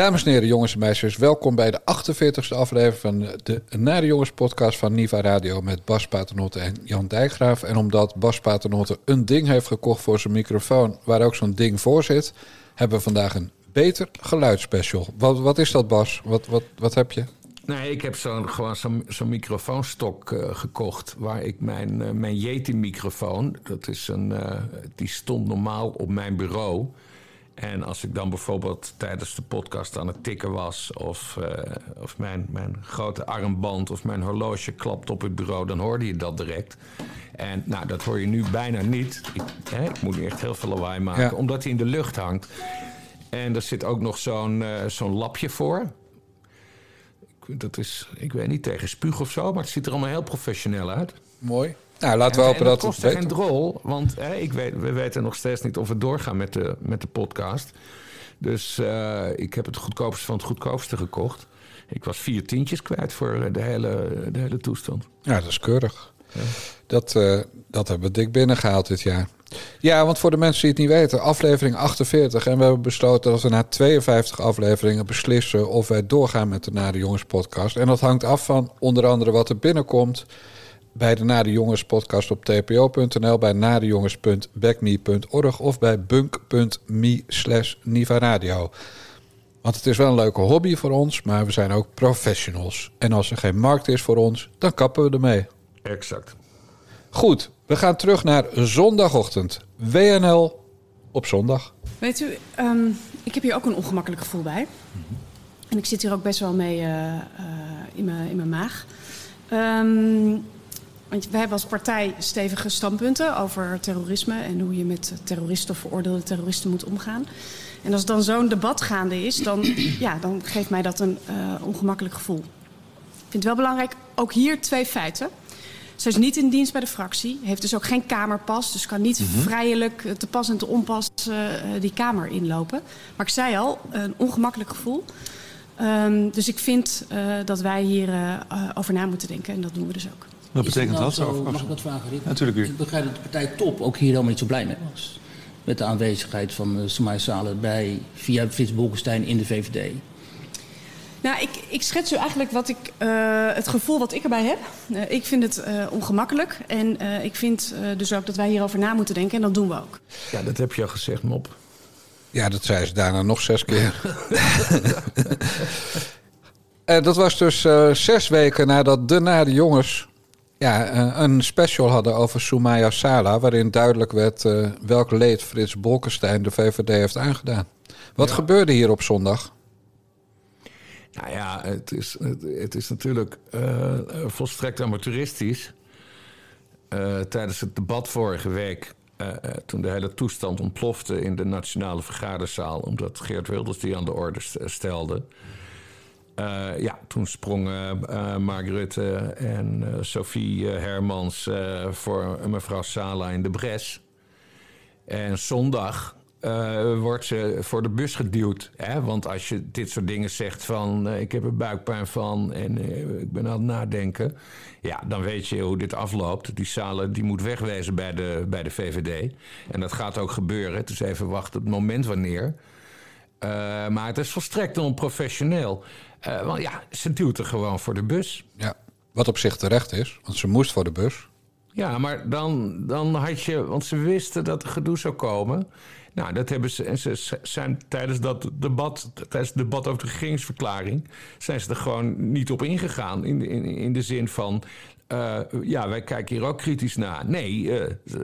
Dames en heren, jongens en meisjes, welkom bij de 48e aflevering van de Nare Jongens podcast van Niva Radio met Bas Paternotte en Jan Dijkgraaf. En omdat Bas Paternotte een ding heeft gekocht voor zijn microfoon, waar ook zo'n ding voor zit, hebben we vandaag een beter geluidsspecial. Wat, wat is dat, Bas? Wat, wat, wat heb je? Nee, ik heb zo'n gewoon zo'n microfoonstok eh, gekocht waar ik mijn, eh, mijn Yeti-microfoon, dat is een, eh, die stond normaal op mijn bureau. En als ik dan bijvoorbeeld tijdens de podcast aan het tikken was, of, eh, of mijn, mijn grote armband of mijn horloge klapt op het bureau, dan hoorde je dat direct. En nou, dat hoor je nu bijna niet. Ik, hè, ik moet nu echt heel veel lawaai maken, Ja. omdat hij in de lucht hangt. En er zit ook nog zo'n eh, zo'n lapje voor. Ik- Dat is, ik weet niet, tegen spuug of zo, maar het ziet er allemaal heel professioneel uit. Mooi. Nou, laten we En- hopen en dat dat het kost geen beter drol, want hè, ik weet, we weten nog steeds niet of we doorgaan met de, met de podcast. Dus eh, ik heb het goedkoopste van het goedkoopste gekocht. Ik was vier tientjes kwijt voor de hele, de hele toestand. Ja, dat is keurig. Dat, eh, dat hebben we dik binnengehaald dit jaar. Ja, want voor de mensen die het niet weten, aflevering 48. En we hebben besloten dat we na 52 afleveringen beslissen of wij doorgaan met de Nare Jongens podcast. En dat hangt af van onder andere wat er binnenkomt bij de Nare Jongens podcast op tpo.nl, bij nadejongens.backme.org of bij bunk.me slash Niva Radio. Want het is wel een leuke hobby voor ons, maar we zijn ook professionals. En als er geen markt is voor ons, dan kappen we ermee. Exact. Goed, we gaan terug naar zondagochtend. WNL op zondag. Weet u, ehm, ik heb hier ook een ongemakkelijk gevoel bij. En ik zit hier ook best wel mee eh, eh, in, mijn, in mijn maag. Ehm, want wij hebben als partij stevige standpunten over terrorisme en hoe je met terroristen of veroordeelde terroristen moet omgaan. En als dan zo'n debat gaande is, dan, ja, dan geeft mij dat een eh, ongemakkelijk gevoel. Ik vind het wel belangrijk, ook hier twee feiten. Zij is niet in dienst bij de fractie, heeft dus ook geen kamerpas, dus kan niet vrijelijk eh, te pas en te onpas eh, die kamer inlopen. Maar ik zei al, een ongemakkelijk gevoel. Ehm, dus ik vind eh, dat wij hier over na moeten denken en dat doen we dus ook. Wat Is betekent dat? Zo, mag ik dat vragen, Rick? Natuurlijk, Rick. Ik begrijp dat de partij Top ook hier helemaal niet zo blij mee was. Met de aanwezigheid van uh, Samai Saleh bij, via Frits Bolkestein in de VVD. Nou, ik, ik schets u eigenlijk wat ik, eh, het gevoel wat ik erbij heb. Eh, ik vind het eh, ongemakkelijk. En eh, ik vind eh, dus ook dat wij hierover na moeten denken. En dat doen we ook. Ja, dat heb je al gezegd, Mop. Ja, dat zei ze daarna nog zes keer. En dat was dus eh, zes weken nadat de Nare Jongens ja, eh, een special hadden over Soumaya Sala... waarin duidelijk werd eh, welk leed Frits Bolkestein de VVD heeft aangedaan. Wat Ja. gebeurde hier op zondag? Nou ja, het is, het, is natuurlijk eh, volstrekt amateuristisch. Tijdens het debat vorige week, toen de hele toestand ontplofte in de Nationale Vergaderzaal, omdat Geert Wilders die aan de orde st- stelde. Eh, ja, toen sprongen eh Mark Rutte en eh, Sophie eh, Hermans eh, voor mevrouw Sala in de bres. En zondag eh, wordt ze voor de bus geduwd. Hè? Want als je dit soort dingen zegt van... eh, ik heb er buikpijn van en eh, ik ben aan het nadenken... ja, dan weet je hoe dit afloopt. Die Sala die moet wegwezen bij de, bij de VVD. En dat gaat ook gebeuren. Het is even wachten op het moment wanneer... Eh, maar het is volstrekt onprofessioneel. Eh want ja, ze duwt er gewoon voor de bus. Ja, wat op zich terecht is, want ze moest voor de bus. Ja, maar dan, dan had je... Want ze wisten dat er gedoe zou komen. Nou, dat hebben ze... En ze zijn tijdens dat debat... Tijdens het debat over de regeringsverklaring... zijn ze er gewoon niet op ingegaan. In, de- in, in de zin van... eh, ja, wij kijken hier ook kritisch naar. Nee,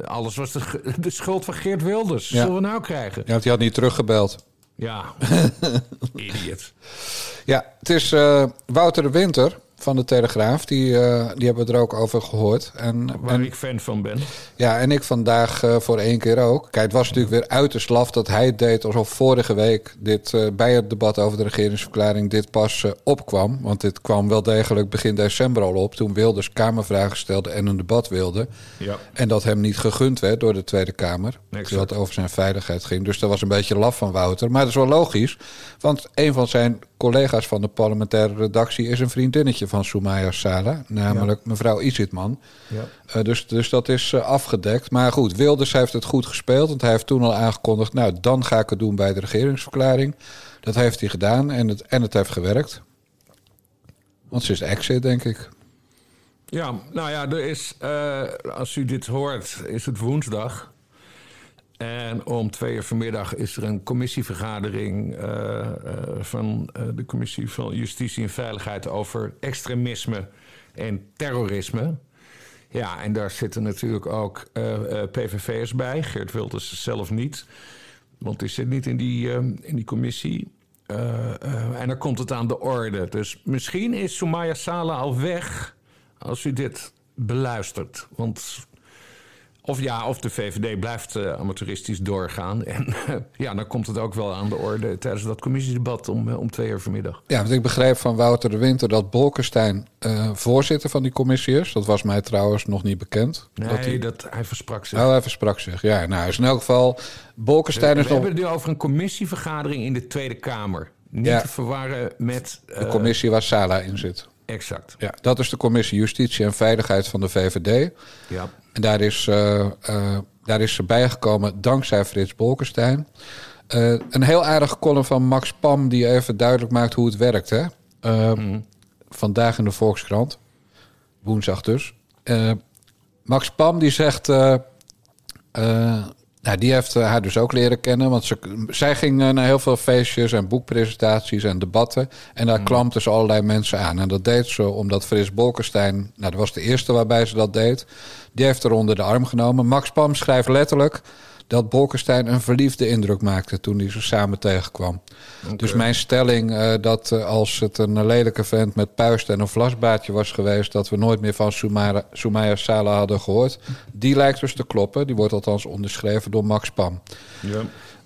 alles was de, de schuld van Geert Wilders. Ja. Zullen we nou krijgen? Ja, want die had niet teruggebeld. Ja, idiot. Ja, het is eh, Wouter de Winter van de Telegraaf. Die, eh, die hebben we er ook over gehoord. En, Waar en- ik fan van ben. Ja, en ik vandaag eh, voor één keer ook. Kijk, het was natuurlijk weer uiterst laf dat hij het deed alsof vorige week dit eh, bij het debat over de regeringsverklaring dit pas opkwam. Want dit kwam wel degelijk begin december al op, toen Wilders Kamervragen stelde en een debat wilde. Ja. En dat hem niet gegund werd door de Tweede Kamer. Exact. Terwijl het over zijn veiligheid ging. Dus dat was een beetje laf van Wouter. Maar dat is wel logisch. Want een van zijn collega's van de parlementaire redactie is een vriendinnetje van Soumaya Sala, namelijk mevrouw Isitman. Ja. Eh, dus, dus dat is eh, afgedekt. Maar goed, Wilders heeft het goed gespeeld, want hij heeft toen al aangekondigd, nou dan ga ik het doen bij de regeringsverklaring. Dat heeft hij gedaan en het, en het heeft gewerkt. Want ze is exit, denk ik. Ja, nou ja, er is, eh, als u dit hoort, is het woensdag. En om twee uur vanmiddag is er een commissievergadering eh, eh, van eh, de Commissie van Justitie en Veiligheid over extremisme en terrorisme. Ja, en daar zitten natuurlijk ook PVV'ers bij. Geert Wilders zelf niet, want die zit niet in die, in die commissie. En dan komt het aan de orde. Dus misschien is Soumaya Sala al weg als u dit beluistert. Want of ja, of de VVD blijft eh, amateuristisch doorgaan. En eh, ja, dan komt het ook wel aan de orde tijdens dat commissiedebat om, eh, om twee uur vanmiddag. Ja, want ik begreep van Wouter de Winter dat Bolkestein voorzitter van die commissie is. Dat was mij trouwens nog niet bekend. Nee, dat hij... dat, hij versprak zich. Oh, hij versprak zich. Ja, nou, is in elk geval... Bolkestein we is nog... hebben het nu over een commissievergadering in de Tweede Kamer. Niet Ja. te verwarren met... De commissie waar Sala in zit. Exact, Ja, dat is de commissie Justitie en Veiligheid van de VVD. ja. En daar is, eh, eh, daar is ze bijgekomen dankzij Frits Bolkestein. Eh, een heel aardige column van Max Pam die even duidelijk maakt hoe het werkt. Hè? Eh, Vandaag in de Volkskrant. Woensdag dus. Max Pam die zegt... nou, die heeft eh, haar dus ook leren kennen. Want ze, zij ging eh, naar heel veel feestjes en boekpresentaties en debatten. En daar klampten ze allerlei mensen aan. En dat deed ze omdat Frits Bolkestein... Nou, dat was de eerste waarbij ze dat deed. Die heeft er onder de arm genomen. Max Pam schrijft letterlijk dat Bolkestein een verliefde indruk maakte... toen hij ze samen tegenkwam. Dus mijn stelling eh, dat eh, als het een lelijke vent met puist en een vlasbaardje was geweest... dat we nooit meer van Soumara- Soumaya Sala hadden gehoord... die lijkt dus te kloppen. Die wordt althans onderschreven door Max Pam. ja.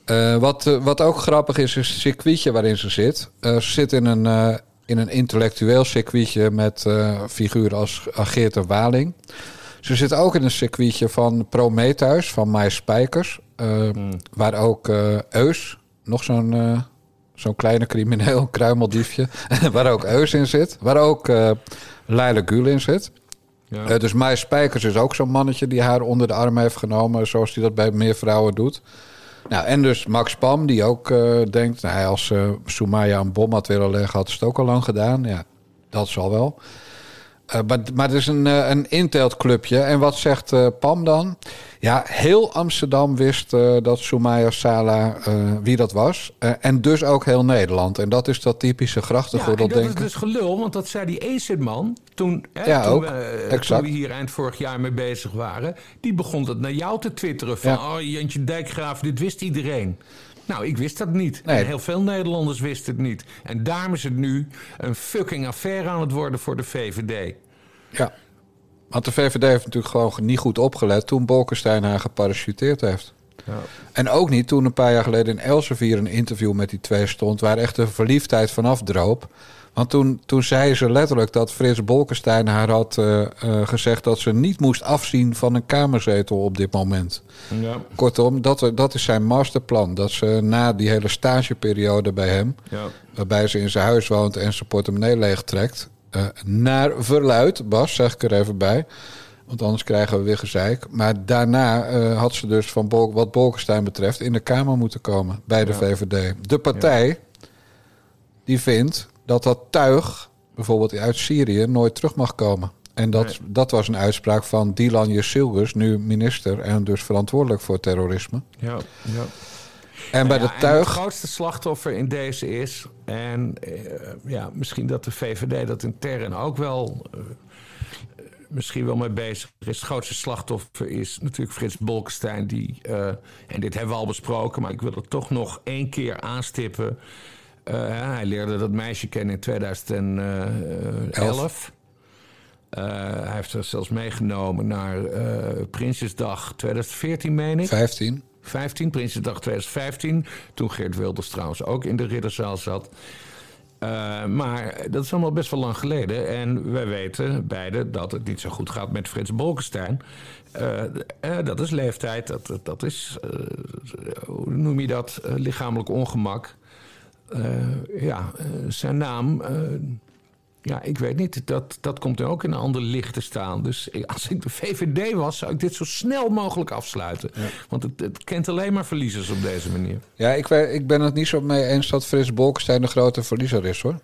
Eh, wat, wat ook grappig is, is het circuitje waarin ze zit. Ze zit in een, in een intellectueel circuitje met figuren als Geert de Waling. Ze zit ook in een circuitje van Prometheus, van Mai Spijkers. eh, Waar ook eh, Eus, nog zo'n eh, zo'n kleine crimineel, kruimeldiefje... waar ook Eus in zit. Waar ook eh Leila Gül in zit. Ja. Dus Mai Spijkers is ook zo'n mannetje die haar onder de arm heeft genomen... zoals hij dat bij meer vrouwen doet. Nou, en dus Max Pam, die ook denkt... Nou, als uh, Soumaya een bom had willen leggen, had ze het ook al lang gedaan. Ja, dat zal wel. Eh, maar, maar het is een, eh, een inteeltclubje. En wat zegt eh, Pam dan? Ja, heel Amsterdam wist dat Soumaya Sala wie dat was. En dus ook heel Nederland. En dat is dat typische Ja, en grachtengordel dat is dus gelul, want dat zei die ESID-man toen, hè, Ja, toen, ook. we, Exact. toen we hier eind vorig jaar mee bezig waren. Die begon dat naar jou te twitteren van, Ja. oh Jantje Dijkgraaf, dit wist iedereen. Nou, ik wist dat niet. Nee. En heel veel Nederlanders wisten het niet. En daarom is het nu een fucking affaire aan het worden voor de VVD. Ja. Want de VVD heeft natuurlijk gewoon niet goed opgelet... toen Bolkestein haar geparachuteerd heeft. Ja. En ook niet toen een paar jaar geleden in Elsevier een interview met die twee stond... waar echt de verliefdheid vanaf droop. Want toen, toen zei ze letterlijk dat Frits Bolkestein haar had eh, eh, gezegd... dat ze niet moest afzien van een kamerzetel op dit moment. Ja. Kortom, dat, dat is zijn masterplan. Dat ze na die hele stageperiode bij hem... Ja. waarbij ze in zijn huis woont en zijn portemonnee leegtrekt... eh, naar verluid, Bas, zeg ik er even bij... Want anders krijgen we weer gezeik. Maar daarna had ze dus van Bol wat Bolkestein betreft in de Kamer moeten komen bij de Ja. VVD. De partij die vindt dat dat tuig, bijvoorbeeld uit Syrië, nooit terug mag komen. En dat, Nee. dat was een uitspraak van Dilan Yesilgus, nu minister en dus verantwoordelijk voor terrorisme. Ja. ja. En bij Ja, de tuig. het grootste slachtoffer in deze is... en eh, ja, misschien dat de VVD dat intern ook wel... eh, misschien wel mee bezig is. Het grootste slachtoffer is natuurlijk Frits Bolkestein... die, eh, en dit hebben we al besproken... maar ik wil het toch nog één keer aanstippen... Eh, hij leerde dat meisje kennen in 2011. Eh, hij heeft haar zelfs meegenomen naar eh, Prinsjesdag 2014, meen ik. 15. 15, Prinsjesdag 2015. Toen Geert Wilders trouwens ook in de ridderzaal zat. Maar dat is allemaal best wel lang geleden. En wij weten beide dat het niet zo goed gaat met Frits Bolkestein. Dat is leeftijd, dat, dat- is, hoe noem je dat, lichamelijk ongemak. Eh, ja, eh, zijn naam. eh, ja, ik weet niet. Dat, dat komt er ook in een ander licht te staan. Dus als ik de VVD was, zou ik dit zo snel mogelijk afsluiten. Want het, het kent alleen maar verliezers op deze manier. Ja, ik, ik ben het niet zo mee eens dat Frits Bolkestein de grote verliezer is hoor.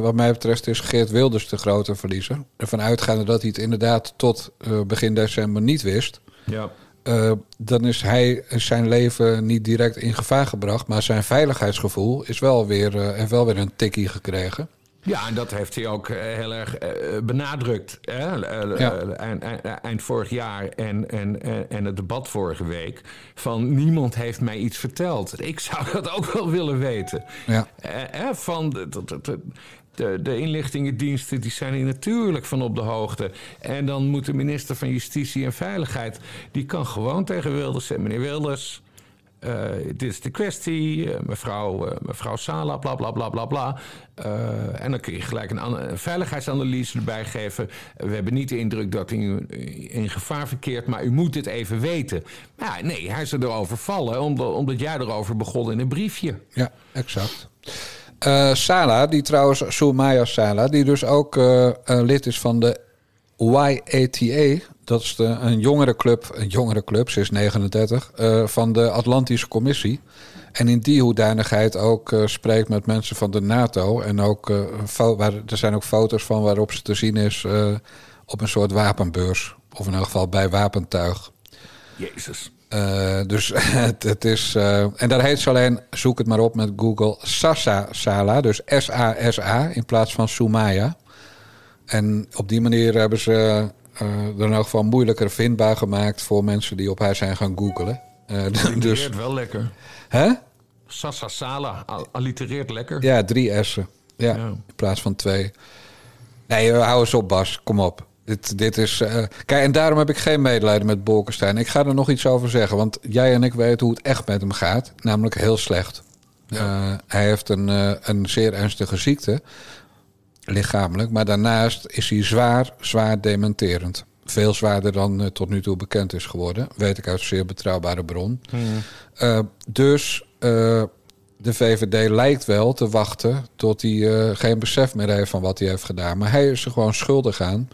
Wat mij betreft is Geert Wilders de grote verliezer. Ervan uitgaande dat hij het inderdaad tot begin december niet wist. Ja. Eh, dan is hij zijn leven niet direct in gevaar gebracht. Maar zijn veiligheidsgevoel is wel weer, eh, heeft wel weer een tikkie gekregen. Ja, en dat heeft hij ook eh, heel erg benadrukt. Hè? Ja. eind, vorig jaar en, en, en, het debat vorige week. Van niemand heeft mij iets verteld. Ik zou dat ook wel willen weten. Ja. Van de, inlichtingendiensten die zijn hier natuurlijk van op de hoogte. En dan moet de minister van Justitie en Veiligheid... die kan gewoon tegen Wilders zeggen... meneer Wilders, eh, dit is de kwestie, eh, mevrouw, eh, mevrouw Sala, bla bla bla bla en dan kun je gelijk een, an- een veiligheidsanalyse erbij geven. we hebben niet de indruk dat u in gevaar verkeert, maar u moet dit even weten. Maar ja, nee, hij is er erover vallen, omdat, omdat jij erover begon in een briefje. Ja, exact. Eh, Sala, die trouwens, Soumaya Sala, die dus ook eh, eh, lid is van de YATA. Dat is de, een jongerenclub, een jongerenclub, ze is 39, eh, van de Atlantische Commissie. En in die hoedanigheid ook spreekt met mensen van de NATO. En ook, waar, er zijn ook foto's van waarop ze te zien is op een soort wapenbeurs. Of in elk geval bij wapentuig. Jezus. Eh, dus het, het is. eh, en daar heet ze alleen, zoek het maar op met Google, Sasa Sala. Dus S-A-S-A in plaats van Soumaya. En op die manier hebben ze eh, er in elk geval moeilijker vindbaar gemaakt voor mensen die op haar zijn gaan googlen. Eh, dus, Allitereert wel lekker. hè? Sassa Sala, al- allitereert lekker. Ja, drie S'en. Ja, Ja. in plaats van twee. Nee, hou eens op, Bas. Kom op. Dit, dit is. eh, Kijk, en daarom heb ik geen medelijden met Bolkestein. Ik ga er nog iets over zeggen. Want jij en ik weten hoe het echt met hem gaat. Namelijk heel slecht. Eh, hij heeft een, eh, een zeer ernstige ziekte. Lichamelijk. Maar daarnaast is hij zwaar, zwaar dementerend. Veel zwaarder dan tot nu toe bekend is geworden. Weet ik uit zeer betrouwbare bron. Eh, dus de VVD lijkt wel te wachten tot hij geen besef meer heeft van wat hij heeft gedaan. Maar hij is er gewoon schuldig aan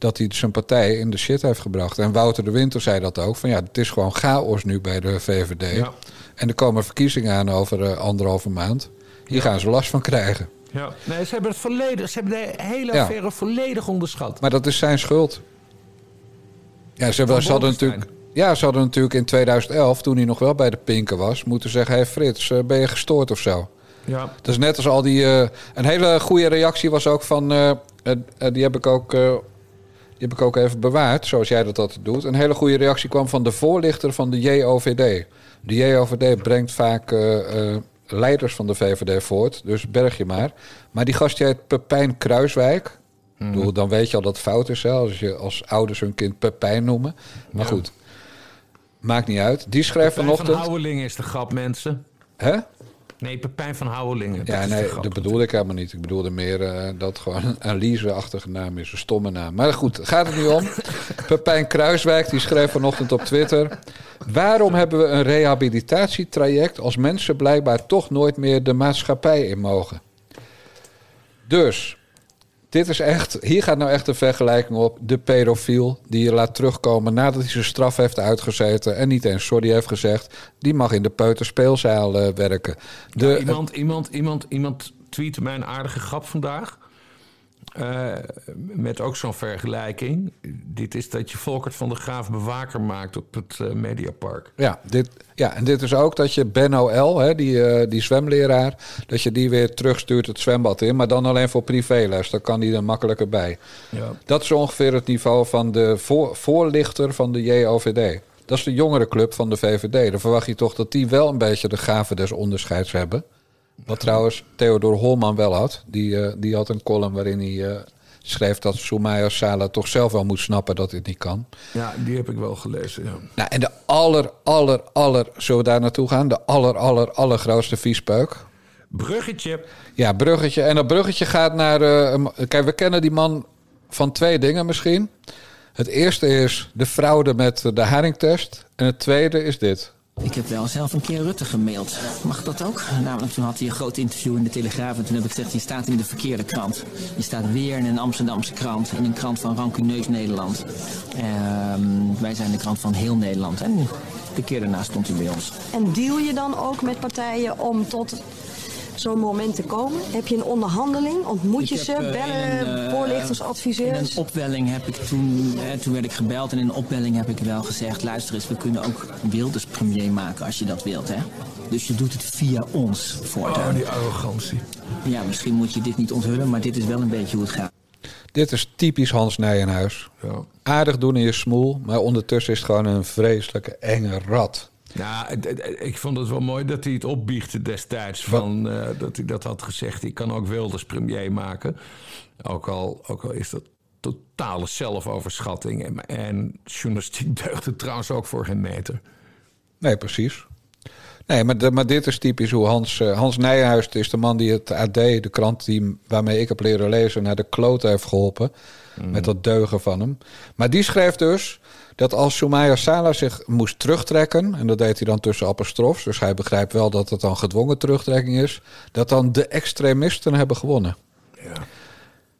dat hij zijn partij in de shit heeft gebracht. En Wouter de Winter zei dat ook. Van ja, het is gewoon chaos nu bij de VVD. Ja. En er komen verkiezingen aan over eh, anderhalve maand. Hier gaan ze last van krijgen. Ja. Nee, ze hebben het volledig, ze hebben de hele Ja. affaire volledig onderschat. Maar dat is zijn schuld. Ja, ze, ze hadden natuurlijk. Ja, ze hadden natuurlijk in 2011, toen hij nog wel bij de Pinken was, moeten zeggen: Hé hey Frits, eh, ben je gestoord of zo? Ja. Dat is net als al die. eh, een hele goede reactie was ook van. die, heb ik ook, eh, die heb ik ook even bewaard, zoals jij dat altijd doet. Een hele goede reactie kwam van de voorlichter van de JOVD. De JOVD brengt vaak eh, eh, leiders van de VVD voort, dus berg je maar. Maar die gast heet Pepijn Kruiswijk. Bedoel, dan weet je al dat het fout is, hè, als je als ouders hun kind Pepijn noemen. Maar Ja. goed, maakt niet uit. Die schreef Pepijn van vanochtend. Houwelingen is de grap, mensen. Hè? Nee, Pepijn van Houwelingen. Ja, dat nee, dat bedoelde ik helemaal niet. Ik bedoelde meer eh, dat gewoon een Lise-achtige naam is, een stomme naam. Maar goed, gaat het niet om. Pepijn Kruiswijk die schreef vanochtend op Twitter... Waarom hebben we een rehabilitatietraject... als mensen blijkbaar toch nooit meer de maatschappij in mogen? Dus, dit is echt... Hier gaat nou echt een vergelijking op. De pedofiel die je laat terugkomen nadat hij zijn straf heeft uitgezeten... en niet eens sorry heeft gezegd... die mag in de peuterspeelzaal eh, werken. Ja, iemand, iemand, iemand, iemand tweette mij een aardige grap vandaag. Eh, met ook zo'n vergelijking. Dit is dat je Volkert van de Graaf bewaker maakt op het eh, Mediapark. Ja, dit, ja, en dit is ook dat je Benno L., hè, die, eh, die zwemleraar, dat je die weer terugstuurt het zwembad in, maar dan alleen voor privéles. Dan kan die er makkelijker bij. Ja. Dat is ongeveer het niveau van de voor, voorlichter van de JOVD. Dat is de jongerenclub van de VVD. Dan verwacht je toch dat die wel een beetje de gave des onderscheids hebben. Wat trouwens Theodor Holman wel had. Die, eh, die had een column waarin hij eh, schreef dat Soumaya Sala toch zelf wel moet snappen dat dit niet kan. ja, die heb ik wel gelezen. Ja. Nou, en de aller, aller, aller, zullen we daar naartoe gaan? De aller, aller, allergrootste viespeuk. Bruggetje. Ja, bruggetje. En dat bruggetje gaat naar... eh, kijk, we kennen die man van twee dingen misschien. Het eerste is de fraude met de haringtest. En het tweede is dit. Ik heb wel zelf een keer Rutte gemaild. Mag dat ook? Namelijk toen had hij een groot interview in de Telegraaf. En toen heb ik gezegd, je staat in de verkeerde krant. Je staat weer in een Amsterdamse krant. In een krant van rancuneus Nederland. Ehm, wij zijn de krant van heel Nederland. En de keer daarna stond hij bij ons. En deal je dan ook met partijen om tot zo'n moment te komen? Heb je een onderhandeling? Ontmoet je ze? eh, Bellen, in een, eh, voorlichters, In adviseurs? een opwelling heb ik toen, eh, toen werd ik gebeld en in een opwelling heb ik wel gezegd: luister eens, we kunnen ook Wilders premier maken als je dat wilt, hè? Dus je doet het via ons voortaan. Oh, die arrogantie. Ja, misschien moet je dit niet onthullen, maar dit is wel een beetje hoe het gaat. Dit is typisch Hans Nijenhuis. Ja. Aardig doen in je smoel, maar ondertussen is het gewoon een vreselijke enge rat. Nou, ik vond het wel mooi dat hij het opbiechte destijds. Van, eh, dat hij dat had gezegd. Ik kan ook Wilders premier maken. Ook al, ook al is dat totale zelfoverschatting. En, en journalistiek deugt het trouwens ook voor geen meter. Nee, precies. Nee, maar, de- maar dit is typisch hoe Hans... eh, Hans Nijenhuis is de man die het AD, de krant die, waarmee ik heb leren lezen... naar de kloot heeft geholpen. Met dat deugen van hem. Maar die schreef dus dat als Soumaya Sala zich moest terugtrekken... en dat deed hij dan tussen apostrofs... dus hij begrijpt wel dat het dan gedwongen terugtrekking is... dat dan de extremisten hebben gewonnen. Ja.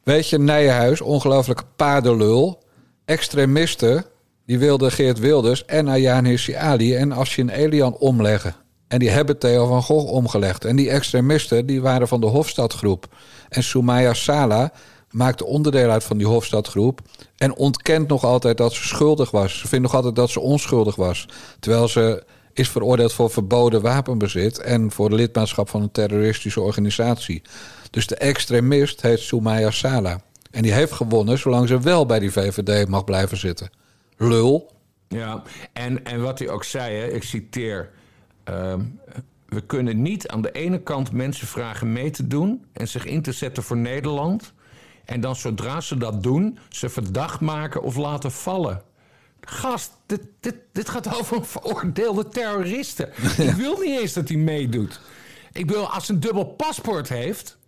Weet je, Nijenhuis, ongelooflijke paardenlul. Extremisten, die wilden Geert Wilders en Ayaan Hirsi Ali en Afshin Elian omleggen. En die hebben Theo van Gogh omgelegd. En die extremisten, die waren van de Hofstadgroep. En Soumaya Sala maakte onderdeel uit van die Hofstadgroep... en ontkent nog altijd dat ze schuldig was. Ze vindt nog altijd dat ze onschuldig was. Terwijl ze is veroordeeld voor verboden wapenbezit... en voor lidmaatschap van een terroristische organisatie. Dus de extremist heet Soumaya Sala. En die heeft gewonnen zolang ze wel bij die VVD mag blijven zitten. Lul. Ja, en, en wat hij ook zei, ik citeer. ehm, we kunnen niet aan de ene kant mensen vragen mee te doen en zich in te zetten voor Nederland. En dan zodra ze dat doen, ze verdacht maken of laten vallen. Gast, dit, dit, dit gaat over een veroordeelde terroristen. Ik wil niet eens dat hij meedoet. Ik wil, als ze een dubbel paspoort heeft.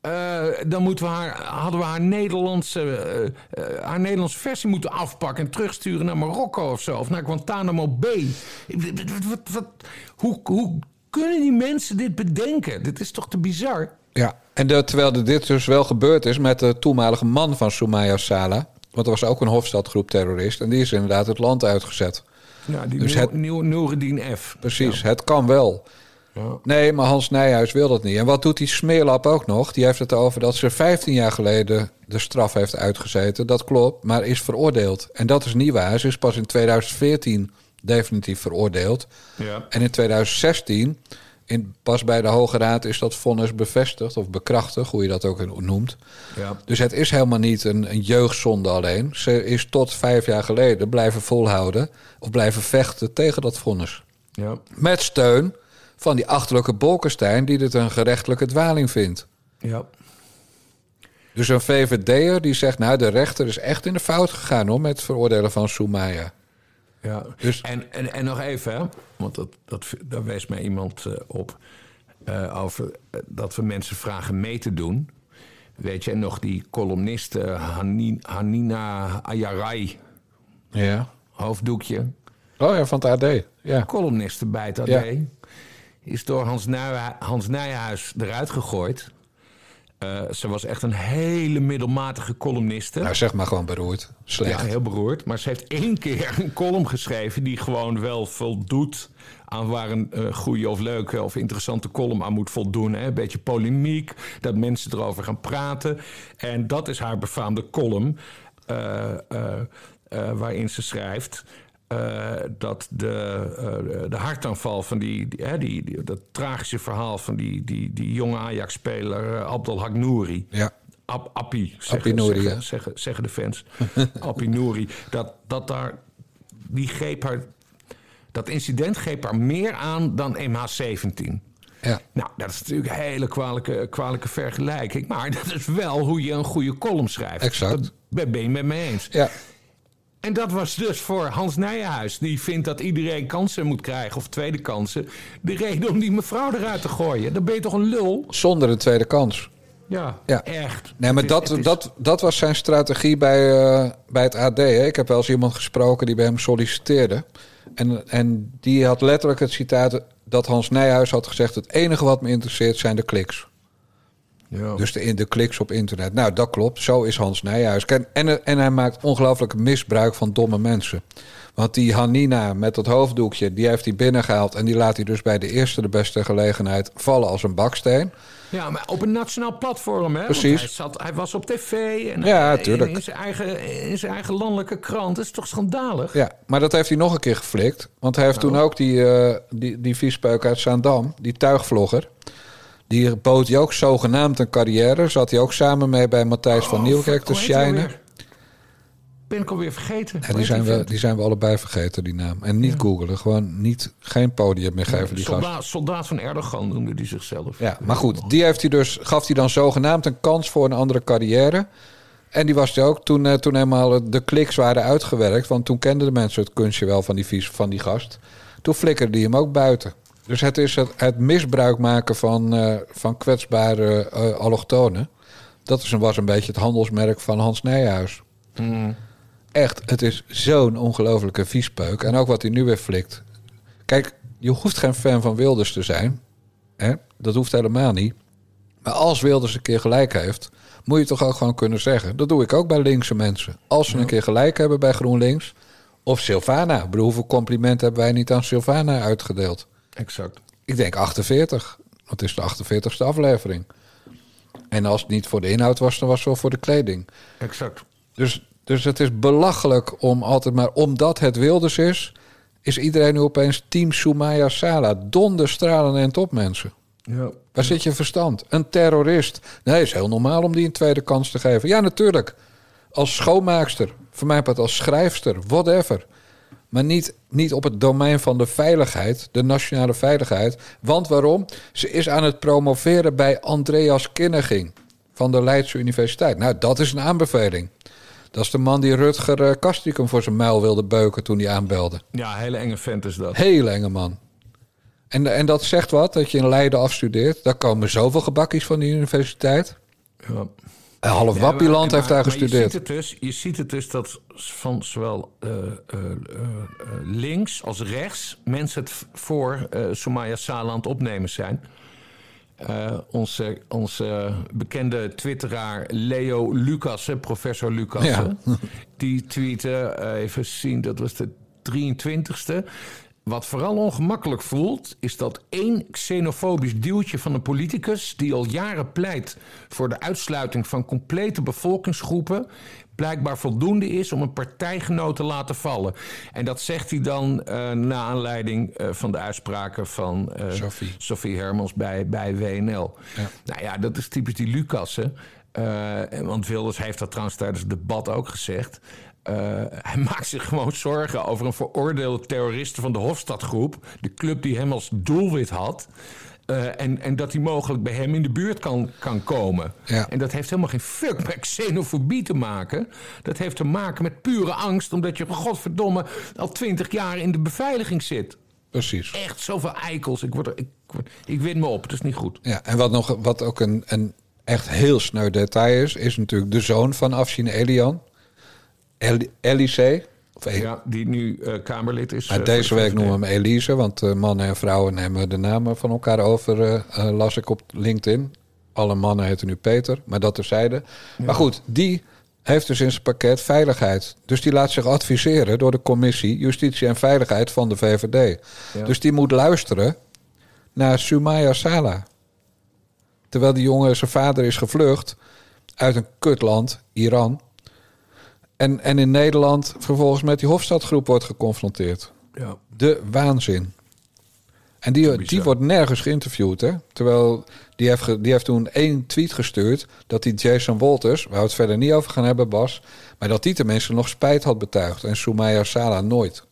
eh, dan moeten we haar, hadden we haar Nederlandse, eh, eh, haar Nederlandse versie moeten afpakken en terugsturen naar Marokko of zo. Of naar Guantanamo Bay. Wat, wat, wat, wat- hoe, hoe kunnen die mensen dit bedenken? Dit is toch te bizar? Ja, en de, terwijl er dit dus wel gebeurd is met de toenmalige man van Soumaya Sala. Want er was ook een Hofstadgroep terrorist. En die is inderdaad het land uitgezet. Ja, die Dus Noureddin F. Precies, het kan wel. Ja. Nee, maar Hans Nijhuis wil dat niet. En wat doet die smeerlap ook nog? Die heeft het over dat ze 15 jaar geleden de straf heeft uitgezeten. Dat klopt, maar is veroordeeld. En dat is niet waar. Ze is pas in 2014 definitief veroordeeld. Ja. En in 2016, in, pas bij de Hoge Raad, is dat vonnis bevestigd of bekrachtigd, hoe je dat ook noemt. Ja. Dus het is helemaal niet een, een jeugdzonde alleen. Ze is tot vijf jaar geleden blijven volhouden of blijven vechten tegen dat vonnis. Ja. Met steun van die achterlijke Bolkestein, die dit een gerechtelijke dwaling vindt. Ja. Dus een VVD'er die zegt, nou, de rechter is echt in de fout gegaan hoor, met het veroordelen van Soumaya. Ja, Dus- en, en, en nog even, hè, want dat, dat, daar wees mij iemand eh, op... eh, over eh, dat we mensen vragen mee te doen. Weet je, en nog die columniste Hanin, Hanina Ayarai, Ja. hoofddoekje... Oh ja, van het AD. Ja. columniste bij het AD... Ja. is door Hans Nijhuis eruit gegooid. Eh, ze was echt een hele middelmatige columniste. Nou, zeg maar gewoon beroerd. Slecht. Ja, heel beroerd. Maar ze heeft één keer een column geschreven die gewoon wel voldoet aan waar een eh, goede of leuke of interessante column aan moet voldoen. Hè? Een beetje polemiek, dat mensen erover gaan praten. En dat is haar befaamde column, eh, waarin ze schrijft. Eh, dat de, eh, de hartaanval van die, die, die, die- dat tragische verhaal van die, die, die jonge Ajax-speler eh, Abdel Hagnouri. Ja. Appie, zeggen, Nouri, zeggen, ja. zeggen, zeggen de fans. Appie Nouri. Dat, dat daar, die greep haar, dat incident greep haar meer aan dan MH17. Ja. Nou, dat is natuurlijk een hele kwalijke, kwalijke vergelijking. Maar dat is wel hoe je een goede column schrijft. Exact. Dat ben je met me eens. Ja. En dat was dus voor Hans Nijenhuis. Die vindt dat iedereen kansen moet krijgen, of tweede kansen. De reden om die mevrouw eruit te gooien. Dan ben je toch een lul? Zonder een tweede kans. Ja, Ja. echt. Nee, maar is- dat, is- dat, dat was zijn strategie bij, eh, bij het AD. Hè. Ik heb wel eens iemand gesproken die bij hem solliciteerde. En, en die had letterlijk het citaat dat Hans Nijhuis had gezegd... het enige wat me interesseert zijn de kliks. Ja. Dus de, de kliks op internet. Nou, dat klopt. Zo is Hans Nijhuis. En, en, en hij maakt ongelooflijk misbruik van domme mensen. Want die Hanina met dat hoofddoekje, die heeft hij binnengehaald... en die laat hij dus bij de eerste de beste gelegenheid vallen als een baksteen. Ja, maar op een nationaal platform, hè? Want Precies. Hij, zat, hij was op tv en Ja, hij- tuurlijk. In, zijn eigen, in zijn eigen landelijke krant. Dat is toch schandalig? Ja, maar dat heeft hij nog een keer geflikt. Want hij heeft toen ook die, eh die, die viespeuk uit Zaandam, die tuigvlogger... die bood hij ook zogenaamd een carrière. Zat hij ook samen mee bij Matthijs van Nieuwkerk te hij shinen. Ben ik alweer vergeten. Hoe die, zijn we, die zijn we allebei vergeten, die naam. En niet googelen, gewoon niet, geen podium meer geven, die gast. soldaat, soldaat van Erdogan noemde hij zichzelf. Ja, maar goed, die heeft hij dus, gaf hij dan zogenaamd een kans voor een andere carrière. En die was er ook toen, eh, toen helemaal de kliks waren uitgewerkt. Want toen kenden de mensen het kunstje wel van die, vies, van die gast. Toen flikkerde die hem ook buiten. Dus het is het, het misbruik maken van, eh, van kwetsbare eh, allochtonen. Dat is een, was een beetje het handelsmerk van Hans Nijhuis. Echt, het is zo'n ongelofelijke viespeuk. En ook wat hij nu weer flikt. Kijk, je hoeft geen fan van Wilders te zijn. Hè? Dat hoeft helemaal niet. Maar als Wilders een keer gelijk heeft, moet je toch ook gewoon kunnen zeggen. Dat doe ik ook bij linkse mensen. Als ze een keer gelijk hebben bij GroenLinks. Of Sylvana. Ik bedoel, hoeveel complimenten hebben wij niet aan Sylvana uitgedeeld? Exact. Ik denk 48. Want het is de 48ste aflevering. En als het niet voor de inhoud was, dan was het wel voor de kleding. Exact. Dus, dus het is belachelijk om altijd maar... Omdat het Wilders is, is iedereen nu opeens team Soumaya Sala. Donderstralen en topmensen. Ja. Waar zit je verstand? Een terrorist. Nee, is heel normaal om die een tweede kans te geven. Ja, natuurlijk. Als schoonmaakster, voor mij part als schrijfster, whatever. Maar niet, niet op het domein van de veiligheid, de nationale veiligheid. Want waarom? Ze is aan het promoveren bij Andreas Kinneging van de Leidse Universiteit. Nou, dat is een aanbeveling. Dat is de man die Rutger uh, Kastrikum voor zijn muil wilde beuken toen hij aanbelde. Ja, hele enge vent is dat. Hele enge man. En, en dat zegt wat, dat je in Leiden afstudeert. Daar komen zoveel gebakkies van die universiteit. Ja. Half Ja, Wappieland heeft daar gestudeerd. Je ziet, het dus, je ziet het dus dat van zowel eh, eh, eh, links als rechts mensen het voor Somaya Sala aan het opnemen zijn. Onze, onze bekende twitteraar Leo Lucassen, professor Lucassen, die tweette, even zien, dat was de 23ste. Wat vooral ongemakkelijk voelt, is dat één xenofobisch duwtje van een politicus... die al jaren pleit voor de uitsluiting van complete bevolkingsgroepen... blijkbaar voldoende is om een partijgenoot te laten vallen. En dat zegt hij dan eh na aanleiding eh, van de uitspraken van eh, Sophie. Sophie Hermans bij, bij WNL. Nou ja, dat is typisch die Lucassen. En want Wilders heeft dat trouwens tijdens het debat ook gezegd. Eh, hij maakt zich gewoon zorgen over een veroordeelde terrorist van de Hofstadgroep. De club die hem als doelwit had. Eh, en, en dat hij mogelijk bij hem in de buurt kan, kan komen. Ja. En dat heeft helemaal geen fuck met xenofobie te maken. Dat heeft te maken met pure angst, omdat je, godverdomme, al twintig jaar in de beveiliging zit. Precies. Echt zoveel eikels. Ik, word er, ik, ik win me op, het is niet goed. Ja, en wat, nog, wat ook een, een echt heel sneu detail is... is natuurlijk de zoon van Afshin Elian. El, Elise. Of Ja, die nu eh, Kamerlid is. Eh, deze week noemen we hem Elise, want eh, mannen en vrouwen nemen de namen van elkaar over, las ik op LinkedIn. Alle mannen heten nu Peter, maar dat terzijde. Maar goed, die heeft dus in zijn pakket veiligheid. Dus die laat zich adviseren door de commissie Justitie en Veiligheid van de VVD. Ja. Dus die moet luisteren naar Sumaya Sala. Terwijl die jongen, zijn vader is gevlucht uit een kutland, Iran. En, en in Nederland vervolgens met die Hofstadgroep wordt geconfronteerd. Ja. De waanzin. En die, die wordt nergens geïnterviewd, hè? Terwijl die heeft, ge- die heeft toen één tweet gestuurd... dat die Jason Walters, waar we het verder niet over gaan hebben, Bas... maar dat die tenminste nog spijt had betuigd. En Soumaya Sala nooit.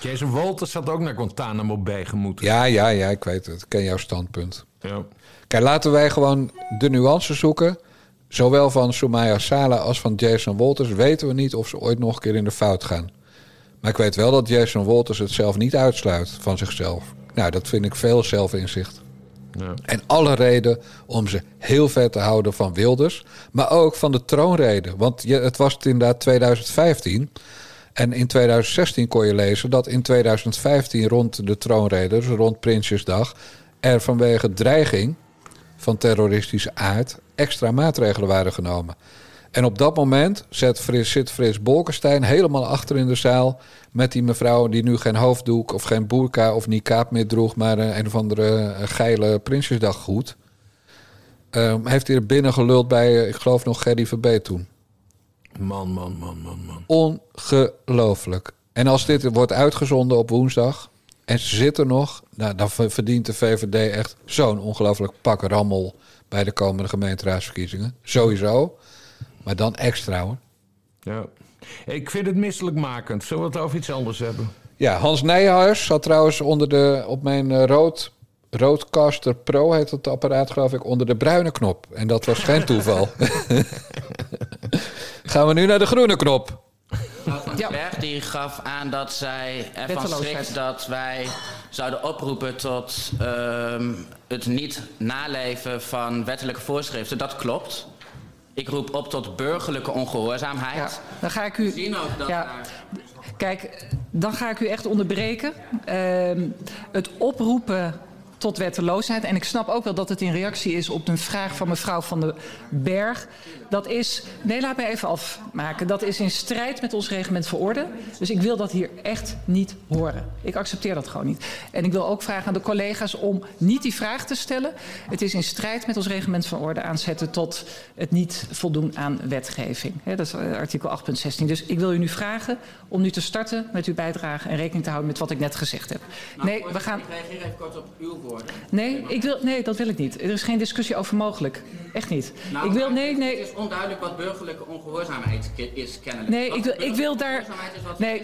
Jason Walters had ook naar Guantanamo Bay gemoeten. Ja, ja, ja, ik weet het. Ik ken jouw standpunt. Ja. Kijk, laten wij gewoon de nuances zoeken. Zowel van Soumaya Sala als van Jason Walters weten we niet of ze ooit nog een keer in de fout gaan. Maar ik weet wel dat Jason Walters het zelf niet uitsluit van zichzelf. Nou, dat vind ik veel zelfinzicht. Ja. En alle reden om ze heel ver te houden van Wilders. Maar ook van de troonrede. Want je, het was het inderdaad 2015. En in 2016 kon je lezen dat in 2015 rond de troonrede, dus rond Prinsjesdag, er vanwege dreiging van terroristische aard extra maatregelen waren genomen. En op dat moment zit Frits, zit Frits Bolkestein helemaal achter in de zaal met die mevrouw die nu geen hoofddoek of geen burka of niqab meer droeg, maar een, of andere eh, geile Prinsjesdaggoed. Ehm, heeft hij er binnen geluld bij, eh, ik geloof nog Gerry Verbeet toen. Man, man, man, man, man. Ongelooflijk. En als dit wordt uitgezonden op woensdag en ze zitten nog, nou, dan ver- verdient de VVD echt zo'n ongelooflijk pak rammel bij de komende gemeenteraadsverkiezingen. Sowieso. Maar dan extra hoor. Ja. Ik vind het misselijkmakend. Zullen we het over iets anders hebben? Ja, Hans Nijhuis zat trouwens onder de, op mijn eh, rood, Roadcaster Pro, heet het apparaat geloof ik, onder de bruine knop. En dat was geen toeval. Gaan we nu naar de groene knop. Den Berg die gaf aan dat zij ervan schrikt dat wij zouden oproepen tot ehm, het niet naleven van wettelijke voorschriften. Dat klopt. Ik roep op tot burgerlijke ongehoorzaamheid. Ja, dan ga ik u. We zien ook dat Ja. daar- Kijk, dan ga ik u echt onderbreken. Ehm, het oproepen tot wetteloosheid. En ik snap ook wel dat het in reactie is op een vraag van mevrouw Van den Berg. Dat is, nee, laat mij even afmaken. Dat is in strijd met ons reglement van orde. Dus ik wil dat hier echt niet horen. Ik accepteer dat gewoon niet. En ik wil ook vragen aan de collega's om niet die vraag te stellen. Het is in strijd met ons reglement van orde aanzetten tot het niet voldoen aan wetgeving. Dat is eh, artikel 8.16. Dus ik wil u nu vragen om nu te starten met uw bijdrage en rekening te houden met wat ik net gezegd heb. Nou, Nee, we gaan. Ik reageer even kort op uw woorden. Nee, ik wil, nee, dat wil ik niet. Er is geen discussie over mogelijk. Echt niet. Nou, ik wil, nee, nee. Onduidelijk wat burgerlijke ongehoorzaamheid is kennelijk. Nee, Wat ik wil, ik wil daar. is wat Nee,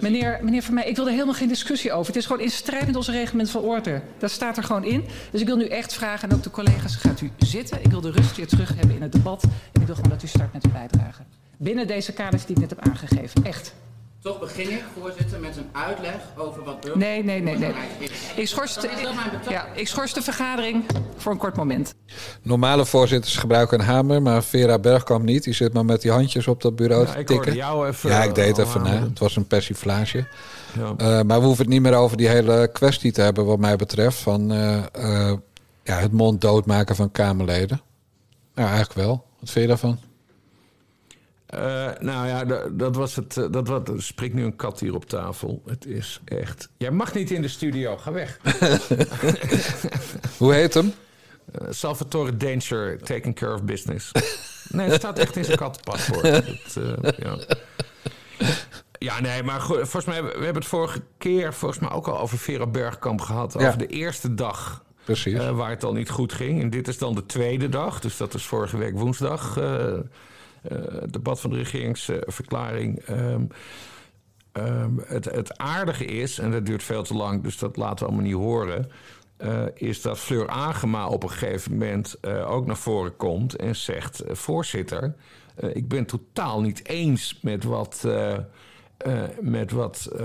meneer, meneer Van mij, ik wil er helemaal geen discussie over. Het is gewoon in strijd met ons reglement van orde. Dat staat er gewoon in. Dus ik wil nu echt vragen, en ook de collega's, gaat u zitten? Ik wil de rust weer terug hebben in het debat. En ik wil gewoon dat u start met uw bijdrage. Binnen deze kaders die ik net heb aangegeven. Echt. Toch begin ik, voorzitter, met een uitleg over wat burgerlijke Nee, nee, nee, nee. Ik schors, de, ja, ik schors de vergadering voor een kort moment. Normale voorzitters gebruiken een hamer, maar Vera Bergkamp niet. Die zit maar met die handjes op dat bureau Ja, te ik tikken. jou even, ja, ik deed eh, even na. Het was een persiflage. Ja. Eh, maar we hoeven het niet meer over die hele kwestie te hebben, wat mij betreft. Van eh, eh, ja, het mond doodmaken van Kamerleden. Nou, eigenlijk wel. Wat vind je daarvan? Eh, nou ja, da- dat was het. eh, Dat was, er spreekt nu een kat hier op tafel. Het is echt. Jij mag niet in de studio, ga weg. Hoe heet hem? Eh, Salvatore Danger, taking care of business. Nee, het staat echt in zijn kattenpaspoort. Dat, ja. ja, nee, maar goed, volgens mij, we hebben het vorige keer volgens mij ook al over Vera Bergkamp gehad. Ja. Over de eerste dag Precies. waar het al niet goed ging. En dit is dan de tweede dag, dus dat is vorige week woensdag. Het debat van de regeringsverklaring. Ehm, het, het aardige is, en dat duurt veel te lang, dus dat laten we allemaal niet horen. eh, is dat Fleur Agema op een gegeven moment eh, ook naar voren komt en zegt: eh, Voorzitter, eh, ik ben totaal niet eens met wat, eh, eh, met wat eh,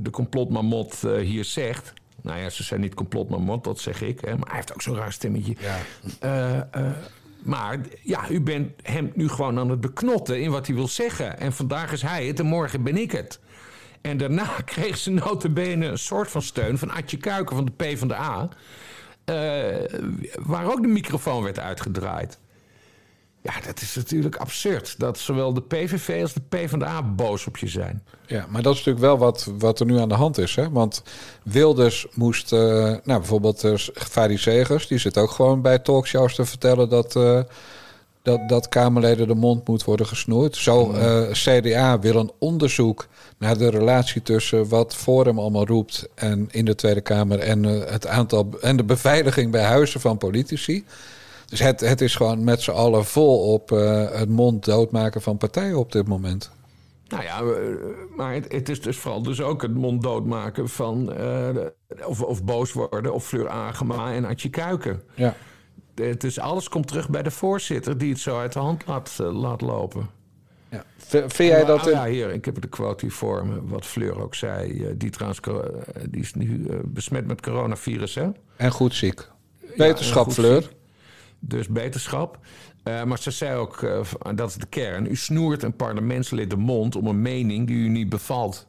de complotmamot eh, hier zegt. Nou ja, ze zijn niet complotmamot, dat zeg ik. Hè, maar hij heeft ook zo'n raar stemmetje. Eh, eh, maar ja, u bent hem nu gewoon aan het beknotten in wat hij wil zeggen. En vandaag is hij het en morgen ben ik het. En daarna kreeg ze notabene een soort van steun van Adje Kuiken van de PvdA. eh waar ook de microfoon werd uitgedraaid. Ja, dat is natuurlijk absurd. Dat zowel de PVV als de PvdA boos op je zijn. Ja, maar dat is natuurlijk wel wat, wat er nu aan de hand is. Hè? Want Wilders moest, eh, nou bijvoorbeeld uh, Fadi Segers, die zit ook gewoon bij talkshows te vertellen dat, eh, dat, dat Kamerleden de mond moet worden gesnoerd. Zo, eh, CDA wil een onderzoek naar de relatie tussen wat Forum allemaal roept en in de Tweede Kamer en het aantal en de beveiliging bij huizen van politici. Dus het, het is gewoon met z'n allen vol op uh, het mond doodmaken van partijen op dit moment. Nou ja, maar het, het, is dus vooral dus ook het mond doodmaken van... Uh, of, of, boos worden op Fleur Agema en Adje Kuiken. Ja. Het is, alles komt terug bij de voorzitter die het zo uit de hand laat, uh, laat lopen. Ja. Vind jij dat... In... Ja, hier, ik heb de quote hier voor me, wat Fleur ook zei. Die, trouwens, die is nu besmet met coronavirus, hè? En goed ziek. Wetenschap, ja, Fleur. Dus beterschap. Eh, maar ze zei ook, eh, dat is de kern... u snoert een parlementslid de mond om een mening die u niet bevalt.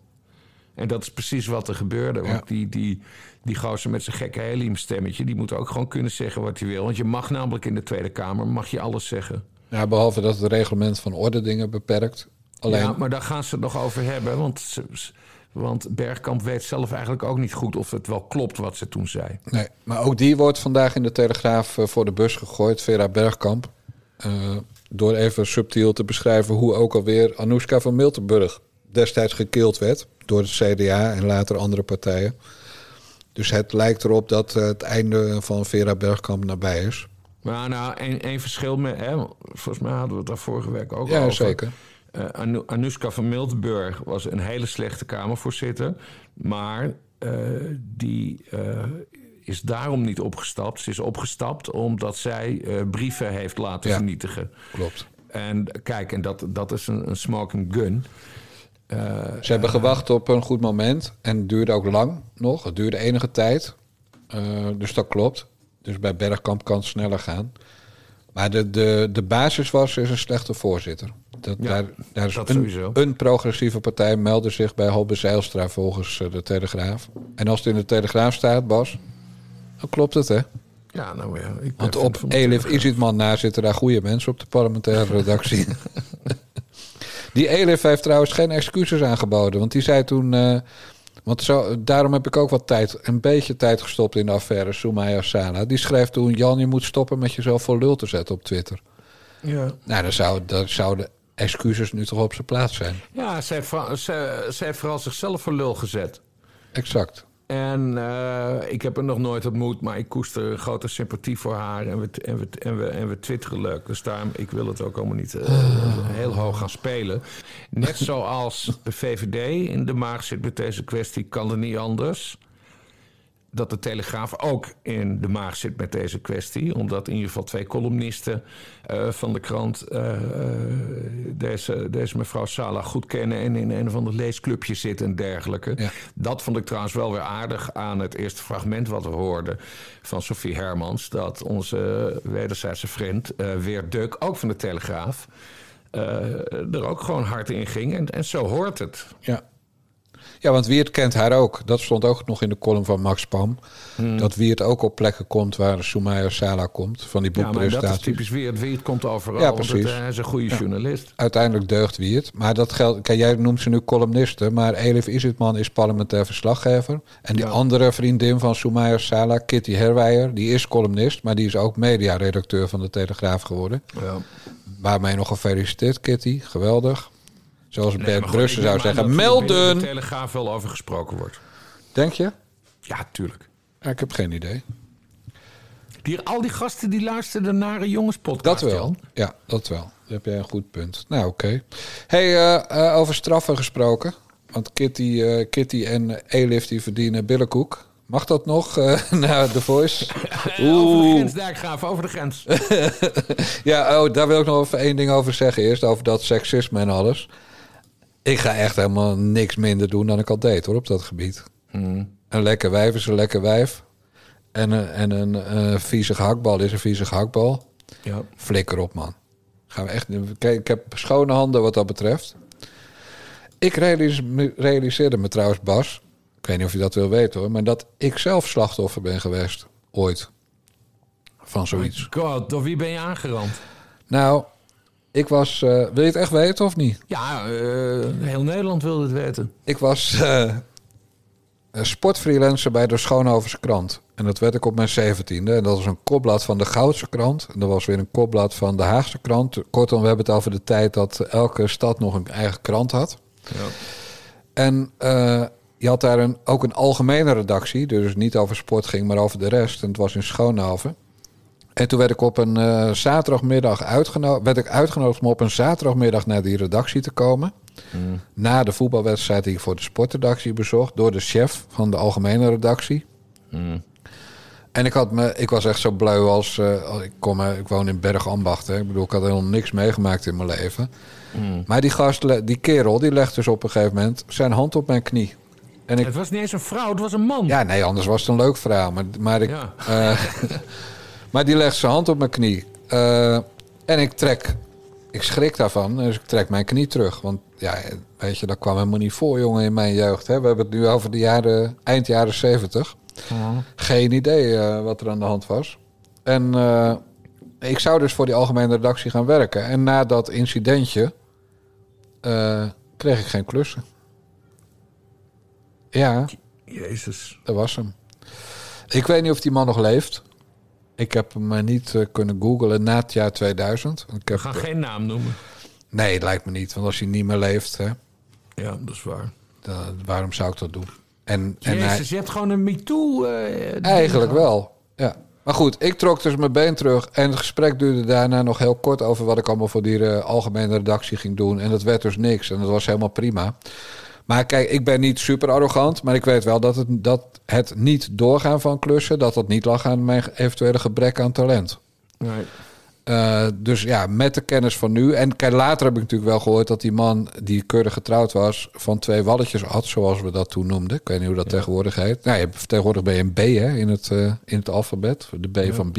En dat is precies wat er gebeurde. Want Ja. die, die, die gozer met zijn gekke heliumstemmetje... die moet ook gewoon kunnen zeggen wat hij wil. Want je mag namelijk in de Tweede Kamer mag je alles zeggen. Ja, behalve dat het reglement van orde dingen beperkt. Alleen, Ja, maar daar gaan ze het nog over hebben. Want, ze- want Bergkamp weet zelf eigenlijk ook niet goed... of het wel klopt wat ze toen zei. nee, maar ook die wordt vandaag in de Telegraaf eh, voor de bus gegooid, Vera Bergkamp. Eh, door even subtiel te beschrijven hoe ook alweer Anoushka van Miltenburg destijds gekild werd door het CDA en later andere partijen. Dus het lijkt erop dat eh, het einde van Vera Bergkamp nabij is. Maar nou, één verschil met... Hè, volgens mij hadden we het daar vorige week ook Ja, over. zeker. Eh, Anu- Anoushka van Miltenburg was een hele slechte Kamervoorzitter. Maar eh, die eh, is daarom niet opgestapt. Ze is opgestapt omdat zij eh, brieven heeft laten Ja. vernietigen. Klopt. En kijk, en dat, dat is een, een smoking gun. Eh, Ze hebben gewacht op een goed moment. En het duurde ook lang nog. Het duurde enige tijd. Eh, dus dat klopt. Dus bij Bergkamp kan het sneller gaan. Maar de, de, de basis was is een slechte voorzitter. Dat, Ja, daar, daar is dat een, sowieso. een progressieve partij meldde zich bij Halbe Zijlstra volgens eh, de Telegraaf. En als het in de Telegraaf staat, Bas, dan klopt het, hè? ja, nou ja. Ik Want op Elif. Isitman na zitten daar goede mensen op de parlementaire redactie. die Elif heeft trouwens geen excuses aangeboden. Want die zei toen... eh, want zo, daarom heb ik ook wat tijd, een beetje tijd gestopt in de affaire Soumaya Sala. Die schreef toen... Jan, je moet stoppen met jezelf voor lul te zetten op Twitter. Ja. Nou, dan, zou, dan zouden excuses nu toch op zijn plaats zijn. Ja, vooral- ze, ze heeft vooral zichzelf voor lul gezet. Exact. En eh, ik heb haar nog nooit ontmoet, maar ik koester een grote sympathie voor haar. En we, en we, en we, en we twitteren leuk. Dus daarom, ik wil het ook allemaal niet eh, heel hoog gaan spelen. Net zoals de VVD in de maag zit met deze kwestie, kan er niet anders. Dat de Telegraaf ook in de maag zit met deze kwestie. Omdat in ieder geval twee columnisten eh, van de krant eh, deze, deze mevrouw Sala goed kennen. En in een of ander leesclubje zit en dergelijke. Ja. Dat vond ik trouwens wel weer aardig aan het eerste fragment wat we hoorden van Sophie Hermans. Dat onze wederzijdse vriend, Weer Duk, ook van de Telegraaf, er ook gewoon hard in ging. En, en zo hoort het. Ja. Ja, want Wiert kent haar ook. Dat stond ook nog in de column van Max Pam. Hmm. Dat Wiert ook op plekken komt waar Soumaya Sala komt. Van die Ja, maar dat is typisch Weer. Weer komt overal. Ja, precies. hij is een goede journalist. uiteindelijk deugt Wiert. Maar dat geldt. Kijk, jij noemt ze nu columnisten. Maar Elif Isitman is parlementair verslaggever. En die Ja. andere vriendin van Soumaya Sala, Kitty Herwijer, die is columnist. Maar die is ook mediaredacteur van de Telegraaf geworden. Ja. Waarmee nog gefeliciteerd, Kitty. Geweldig. Zoals Nee, Bert Brussen zou zeggen. er Melden! de Telegraaf wel over gesproken wordt. Denk je? Ja, tuurlijk. Ja, ik heb geen idee. Die, al die gasten die luisterden naar een jongenspodcast. Dat wel. Ja, dat wel. Daar heb jij een goed punt. Nou, oké. Hey, eh, eh, over straffen gesproken. Want Kitty, eh, Kitty en Elif die verdienen billenkoek. Mag dat nog naar The Voice? Over de grens, Dijkgraaf, over de grens. Ja, oh, daar wil ik nog even één ding over zeggen. Eerst over dat seksisme en alles. Ik ga echt helemaal niks minder doen dan ik al deed hoor, op dat gebied. Hmm. Een lekker wijf is een lekker wijf. En, een- en een eh vieze hakbal is een vieze hakbal. Ja. Flikker op, man. Gaan we echt. Kijk, ik heb schone handen wat dat betreft. Ik realiseerde me trouwens, Bas. Ik weet niet of je dat wil weten hoor. Maar dat ik zelf slachtoffer ben geweest. Ooit. Van zoiets. God, door wie ben je aangerand? Nou, ik was. eh, wil je het echt weten of niet? Ja, eh, heel Nederland wil het weten. Ik was een sportfreelancer bij de Schoonhovense krant. En dat werd ik op mijn zeventiende. En dat was een kopblad van de Goudse krant. En dat was weer een kopblad van de Haagse krant. Kortom, we hebben het over de tijd dat elke stad nog een eigen krant had. Ja. En je had daar een, ook een algemene redactie. Dus niet over sport ging, maar over de rest. En het was in Schoonhoven. En toen werd ik op een eh, zaterdagmiddag uitgenodigd, werd ik uitgenodigd om op een zaterdagmiddag naar die redactie te komen. Na de voetbalwedstrijd die ik voor de sportredactie bezocht, door de chef van de algemene redactie. En ik, had me, ik was echt zo blauw als. eh, als- ik, kom, ik woon in Bergambacht. Hè. Ik bedoel, ik had helemaal niks meegemaakt in mijn leven. Maar die gast, die kerel, die legt dus op een gegeven moment zijn hand op mijn knie. En ik, Het was niet eens een vrouw, het was een man. ja, nee, anders was het een leuk verhaal. Maar, maar, ik, Ja. eh, maar die legt zijn hand op mijn knie. Eh, En ik trek, ik schrik daarvan, dus ik trek mijn knie terug. Want ja, weet je, dat kwam helemaal niet voor, jongen, in mijn jeugd. Hè. We hebben het nu over de jaren, eind jaren zeventig. Geen idee eh, wat er aan de hand was. En eh, ik zou dus voor die algemene redactie gaan werken. En na dat incidentje kreeg ik geen klussen. Ja, Jezus. dat was hem. Ik weet niet of die man nog leeft. Ik heb hem maar niet eh, kunnen googlen na het jaar 2000. Ik heb, gaan geen naam noemen. Nee, lijkt me niet. Want als hij niet meer leeft, hè, Ja, dat is waar. dan- waarom zou ik dat doen? En, en hij, je hebt gewoon een MeToo... eh, eigenlijk wel, ja. Maar goed, ik trok dus mijn been terug. En het gesprek duurde daarna nog heel kort over wat ik allemaal voor die eh, algemene redactie ging doen. En dat werd dus niks. En dat was helemaal prima. Maar kijk, ik ben niet super arrogant. Maar ik weet wel dat het, dat het niet doorgaan van klussen... dat dat niet lag aan mijn eventuele gebrek aan talent. Nee. Eh, dus ja, met de kennis van nu. En kijk, later heb ik natuurlijk wel gehoord dat die man die keurig getrouwd was, van twee walletjes had, zoals we dat toen noemden. Ik weet niet hoe dat tegenwoordig heet. Nou, je, hebt- tegenwoordig ben je een B hè, in, het, eh, in het alfabet, de B van B.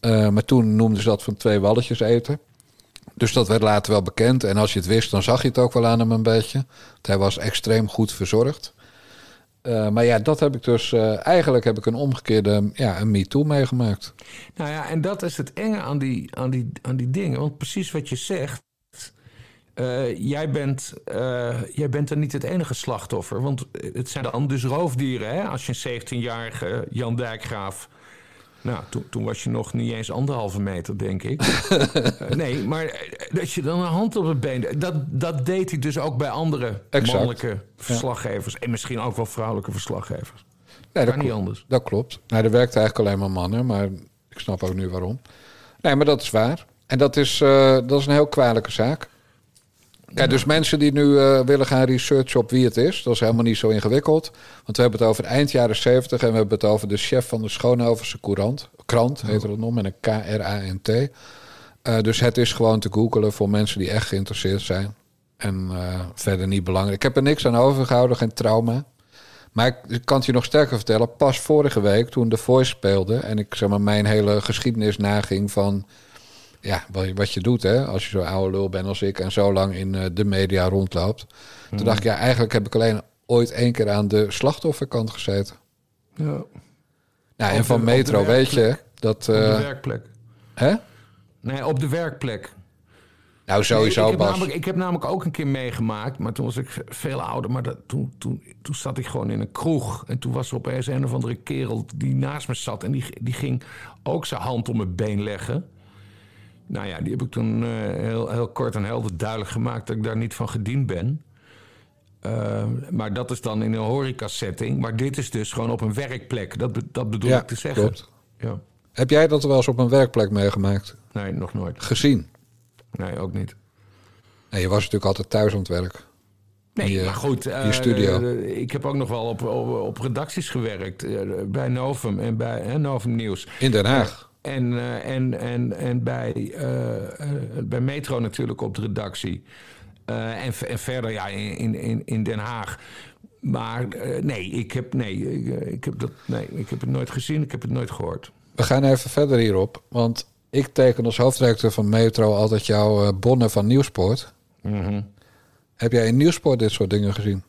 Eh, maar toen noemden ze dat van twee walletjes eten. Dus dat werd later wel bekend. En als je het wist, dan zag je het ook wel aan hem een beetje. Hij was extreem goed verzorgd. Eh, maar ja, dat heb ik dus... eh, eigenlijk heb ik een omgekeerde ja, een MeToo meegemaakt. Nou ja, en dat is het enge aan die, aan die, aan die dingen. Want precies wat je zegt. eh, jij, bent, jij bent er niet het enige slachtoffer. Want het zijn dan dus roofdieren. Hè? Als je een 17-jarige Jan Dijkgraaf. Nou, toen, toen was je nog niet eens anderhalve meter, denk ik. Nee, maar eh, dat je dan een hand op het been. Dat, dat deed hij dus ook bij andere Exact. mannelijke verslaggevers. En misschien ook wel vrouwelijke verslaggevers. Nee, Kan niet anders. Dat klopt. Nou, er werkt eigenlijk alleen maar mannen, maar ik snap ook nu waarom. Nee, maar dat is waar. En dat is, eh, dat is een heel kwalijke zaak. Ja, dus mensen die nu eh, willen gaan researchen op wie het is, dat is helemaal niet zo ingewikkeld. Want we hebben het over eind jaren 70 en we hebben het over de chef van de Schoonhovense Courant. Krant heet het nog, met een K-R-A-N-T. Eh, dus het is gewoon te googelen voor mensen die echt geïnteresseerd zijn. En eh, verder niet belangrijk. Ik heb er niks aan overgehouden, geen trauma. Maar ik, kan het je nog sterker vertellen. Pas vorige week, toen The Voice speelde... en ik zeg maar, mijn hele geschiedenis naging van... ja, wat, je- wat je doet hè, als je zo'n oude lul bent als ik... en zo lang in eh, de media rondloopt. Toen dacht ik, ja, eigenlijk heb ik alleen ooit één keer... aan de slachtofferkant gezeten. Ja. Nou, Op en van de- Metro weet je dat... Op de eh, werkplek. hè? Nee, op de werkplek. Nou, sowieso, Nee, ik, heb Bas. namelijk, ik heb namelijk ook een keer meegemaakt, maar toen was ik veel ouder. Maar dat, toen, toen, toen zat ik gewoon in een kroeg. En toen was er opeens een of andere kerel die naast me zat. En die, die ging ook zijn hand om mijn been leggen. Nou ja, die heb ik toen eh, heel, heel kort en helder duidelijk gemaakt dat ik daar niet van gediend ben. Eh, maar dat is dan in een horecasetting. Maar dit is dus gewoon op een werkplek. Dat, be- dat bedoel Ja, ik te zeggen. klopt. Ja. Heb jij dat wel eens op een werkplek meegemaakt? Nee, nog nooit. Gezien? Nee, ook niet. Nee, je was natuurlijk altijd thuis aan het werk. Nee, maar goed. die eh, studio. ik heb ook nog wel op, op, op redacties gewerkt. bij Novum en bij Novum Nieuws. In Den Haag. En, eh, en, en, en bij, eh, eh, bij Metro natuurlijk op de redactie. En, verder ja, in, in, in Den Haag. Maar nee, ik heb, nee, ik, ik heb dat, nee, ik heb het nooit gezien. Ik heb het nooit gehoord. We gaan even verder hierop. Want ik teken als hoofdredacteur van Metro altijd jouw bonnen van Nieuwsport. Mhm. Heb jij in Nieuwsport dit soort dingen gezien?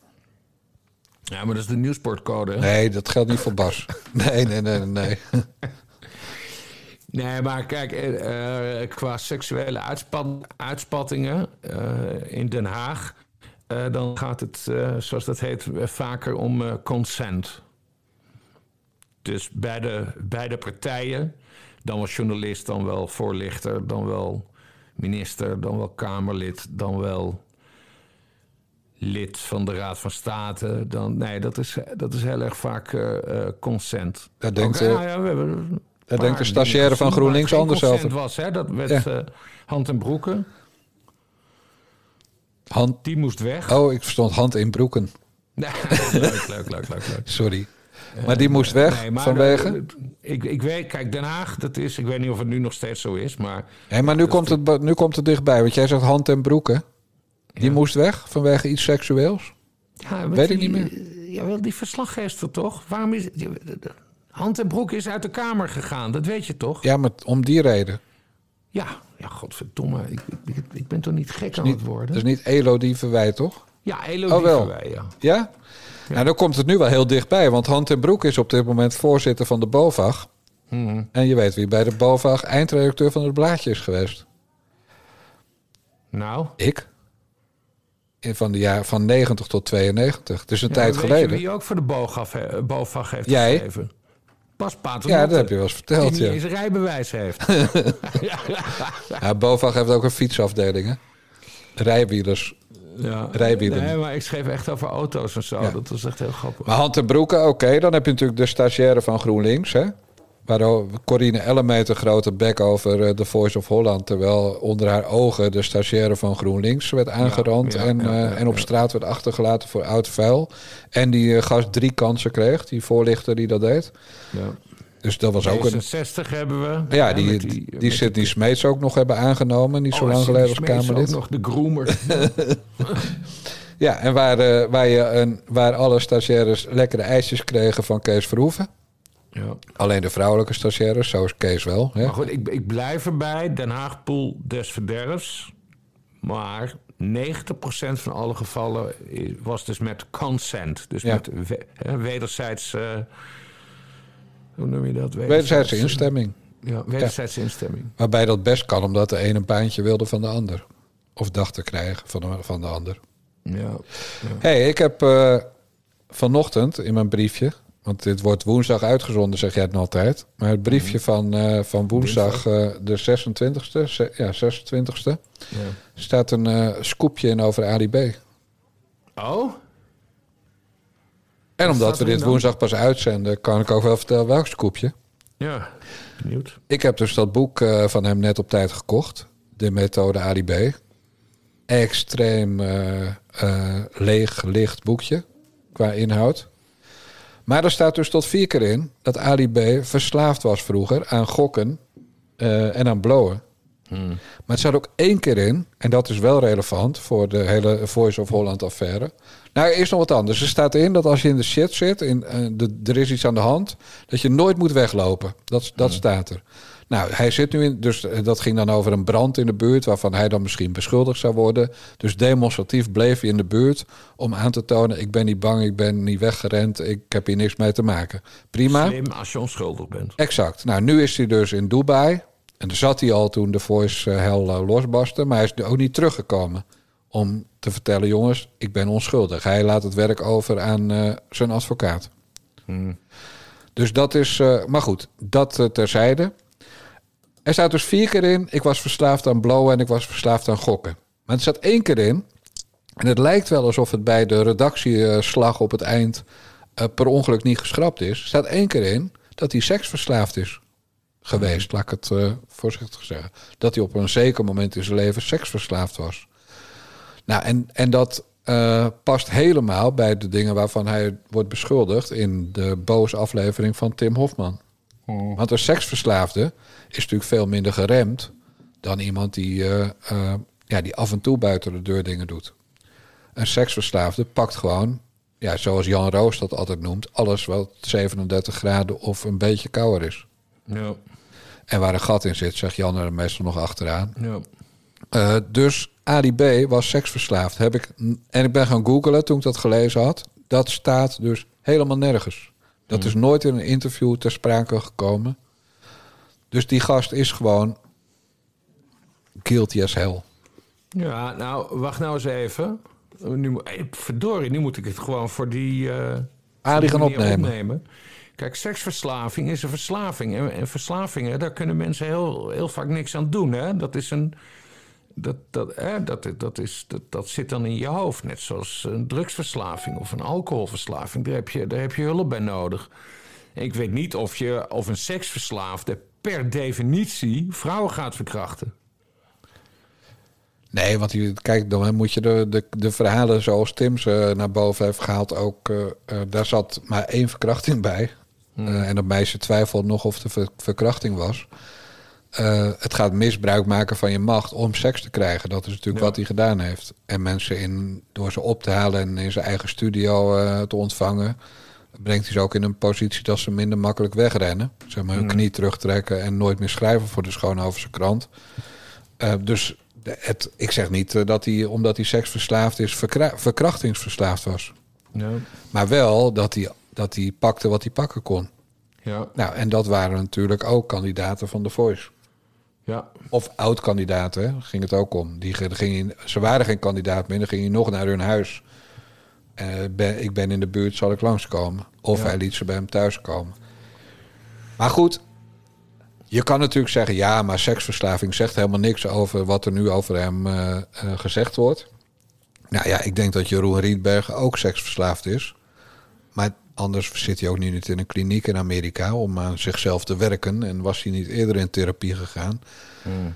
Ja, maar dat is de nieuwsportcode. hè? Nee, dat geldt niet voor Bas. Nee, nee, nee, nee. Nee, maar kijk, eh, eh, qua seksuele uitspat- uitspattingen eh, in Den Haag, dan gaat het, zoals dat heet, vaker om consent. Dus beide, beide partijen, dan wel journalist, dan wel voorlichter, dan wel minister, dan wel Kamerlid, dan wel lid van de Raad van State. Dan, nee, dat is, dat is heel erg vaak consent. Daar denkt, Ook, eh, ja, ja, we hebben Daar denkt de stagiaire van GroenLinks anders over. was, hè? Dat werd Ja. eh, hand en broeken. Hand. Die moest weg. Oh, ik verstond hand in broeken. Nee, leuk, leuk, leuk, leuk, leuk. Sorry. Maar die moest weg Nee, maar vanwege? de- ik, ik weet, kijk, Den Haag, dat is, ik weet niet of het nu nog steeds zo is, maar Nee, maar nu komt, het, nu komt het dichtbij. Want jij zegt hand en broeken. Die Ja. moest weg vanwege iets seksueels? Ja, Weet ik niet meer. Jawel, die verslaggever toch? Waarom is... die- Hand en Broek is uit de kamer gegaan, dat weet je toch? Ja, maar om die reden. Ja, ja godverdomme. Ik, ik, ik, ben toch niet gek aan het worden? dat is niet Elodie Verwij, toch? Ja, Elodie Oh, wel. Verwij, ja. Ja? Nou, dan komt het nu wel heel dichtbij. Want Han ten Broek is op dit moment voorzitter van de BOVAG. Mhm. En je weet wie bij de BOVAG eindredacteur van het blaadje is geweest. Nou, Ik. In Van de jaar van 90 tot 92. Het is een ja, tijd weet je geleden. wie ook voor de BOVAG, BOVAG heeft Jij? geschreven? Pas Pater Ja, dat heb je wel eens verteld, Die ja. eens rijbewijs heeft. Ja, BOVAG heeft ook een fietsafdeling, hè? Rijwielers. ja. Rijwielen. Nee, maar ik schreef echt over auto's en zo. Ja. Dat was echt heel grappig. Maar Han ten Broeke, oké. dan heb je natuurlijk de stagiaire van GroenLinks, hè? Waar o- Corine Ellemeter grote bek over eh, The Voice of Holland... terwijl onder haar ogen de stagiaire van GroenLinks werd aangerand... ja, en, ja, eh, ja, en op straat werd achtergelaten voor oud vuil. En die eh, gast drie kansen kreeg, die voorlichter die dat deed. Ja. Dus dat was ook een... 60 hebben we. Ja, die, die, Sidney Smeets ook nog hebben aangenomen. Niet zo Oh, lang geleden als Kamerlid. ook nog de groomer. Ja, en waar, waar, je een, waar alle stagiaires lekkere ijsjes kregen van Kees Verhoeven. Ja. Alleen de vrouwelijke stagiaires, zo is Kees wel. Hè? Maar goed, ik, ik blijf erbij. Den Haag pool des verderfs. Maar 90% van alle gevallen was dus met consent. Dus Ja. met we- hè, wederzijds... eh, hoe noem je dat? Wederzijdse instemming. Ja, wederzijdse instemming. Waarbij dat best kan, omdat de een een baantje wilde van de ander. Of dacht te krijgen van de, van de ander. Ja. hey, ik heb eh, vanochtend in mijn briefje... want dit wordt woensdag uitgezonden, zeg jij het altijd... maar het briefje van, eh, van woensdag eh, de 26e... ze- ja, 26e... Ja. staat een eh, scoopje in over Ali B. Oh? En omdat we dit dan? woensdag pas uitzenden... kan ik ook wel vertellen welk scoopje. Ja, benieuwd. Ik heb dus dat boek van hem net op tijd gekocht. De methode Ali B. Extreem leeg, licht boekje qua inhoud. Maar er staat dus tot vier keer in dat Ali B verslaafd was vroeger aan gokken eh, en aan blowen. Maar het staat ook één keer in, en dat is wel relevant voor de hele Voice of Holland affaire. Nou, eerst nog wat anders. Er staat in dat als je in de shit zit, in, eh, de, er is iets aan de hand, dat je nooit moet weglopen. Dat, dat staat er. Nou, hij zit nu in, dus eh, dat ging dan over een brand in de buurt, waarvan hij dan misschien beschuldigd zou worden. Dus demonstratief bleef hij in de buurt om aan te tonen: ik ben niet bang, ik ben niet weggerend, ik heb hier niks mee te maken. Prima. Slim als je onschuldig bent. Exact. Nou, nu is hij dus in Dubai. En daar zat hij al toen de Voice eh, hell eh, losbarstte. Maar hij is ook niet teruggekomen om te vertellen... jongens, ik ben onschuldig. Hij laat het werk over aan zijn advocaat. Dus dat is... maar goed, dat terzijde. Er staat dus vier keer in... ik was verslaafd aan blowen en ik was verslaafd aan gokken. Maar er staat één keer in... en het lijkt wel alsof het bij de redactieslag op het eind... eh, per ongeluk niet geschrapt is. Er staat één keer in dat hij seksverslaafd is geweest, laat ik het eh, voorzichtig zeggen. Dat hij op een zeker moment in zijn leven seksverslaafd was. Nou, en, en dat eh, past helemaal bij de dingen waarvan hij wordt beschuldigd in de boos aflevering van Tim Hofman. Want een seksverslaafde is natuurlijk veel minder geremd dan iemand die, eh, eh, ja, die af en toe buiten de deur dingen doet. Een seksverslaafde pakt gewoon, ja, zoals Jan Roos dat altijd noemt, alles wat 37 graden of een beetje kouder is. Ja, En waar een gat in zit, zegt Jan er meestal nog achteraan. ja. Eh, dus Ali B was seksverslaafd. Heb ik, en ik ben gaan googlen toen ik dat gelezen had. Dat staat dus helemaal nergens. Dat is nooit in een interview ter sprake gekomen. Dus die gast is gewoon guilty as hell. Ja, nou, wacht nou eens even. Nu, eh, verdorie, nu moet ik het gewoon voor die... gaan die manier opnemen. Kijk, seksverslaving is een verslaving. En, en verslavingen, daar kunnen mensen heel, heel vaak niks aan doen. Hè? Dat is een... Dat, dat, dat, dat, is, dat, dat zit dan in je hoofd. Net zoals een drugsverslaving of een alcoholverslaving. Daar heb je, daar heb je hulp bij nodig. Ik weet niet of, je, of een seksverslaafde per definitie vrouwen gaat verkrachten. Nee, want die, kijk, dan moet je de, de, de verhalen zoals Tim ze naar boven heeft gehaald ook... eh, eh, daar zat maar één verkrachting bij. Eh, en dat meisje twijfelde nog of de ver- verkrachting was. Eh, het gaat misbruik maken van je macht om seks te krijgen. Dat is natuurlijk Ja. wat hij gedaan heeft. En mensen in, door ze op te halen en in zijn eigen studio eh, te ontvangen... brengt hij ze ook in een positie dat ze minder makkelijk wegrennen. Zeg maar hun Mm. knie terugtrekken en nooit meer schrijven voor de Schoonhovense krant. Eh, dus de- het, ik zeg niet dat hij, omdat hij seksverslaafd is, verkra- verkrachtingsverslaafd was. Ja. Maar wel dat hij, dat hij pakte wat hij pakken kon. Ja. Nou, en dat waren natuurlijk ook kandidaten van The Voice. Ja. Of oud-kandidaten, ging het ook om. Die gingen, ze waren geen kandidaat meer, dan ging je nog naar hun huis. Eh, ben, ik ben in de buurt, zal ik langskomen. Of Ja. hij liet ze bij hem thuiskomen. Maar goed, je kan natuurlijk zeggen... ja, maar seksverslaving zegt helemaal niks over wat er nu over hem eh, eh, gezegd wordt. Nou ja, ik denk dat Jeroen Rietberg ook seksverslaafd is. Maar anders zit hij ook nu niet in een kliniek in Amerika... om aan zichzelf te werken. En was hij niet eerder in therapie gegaan.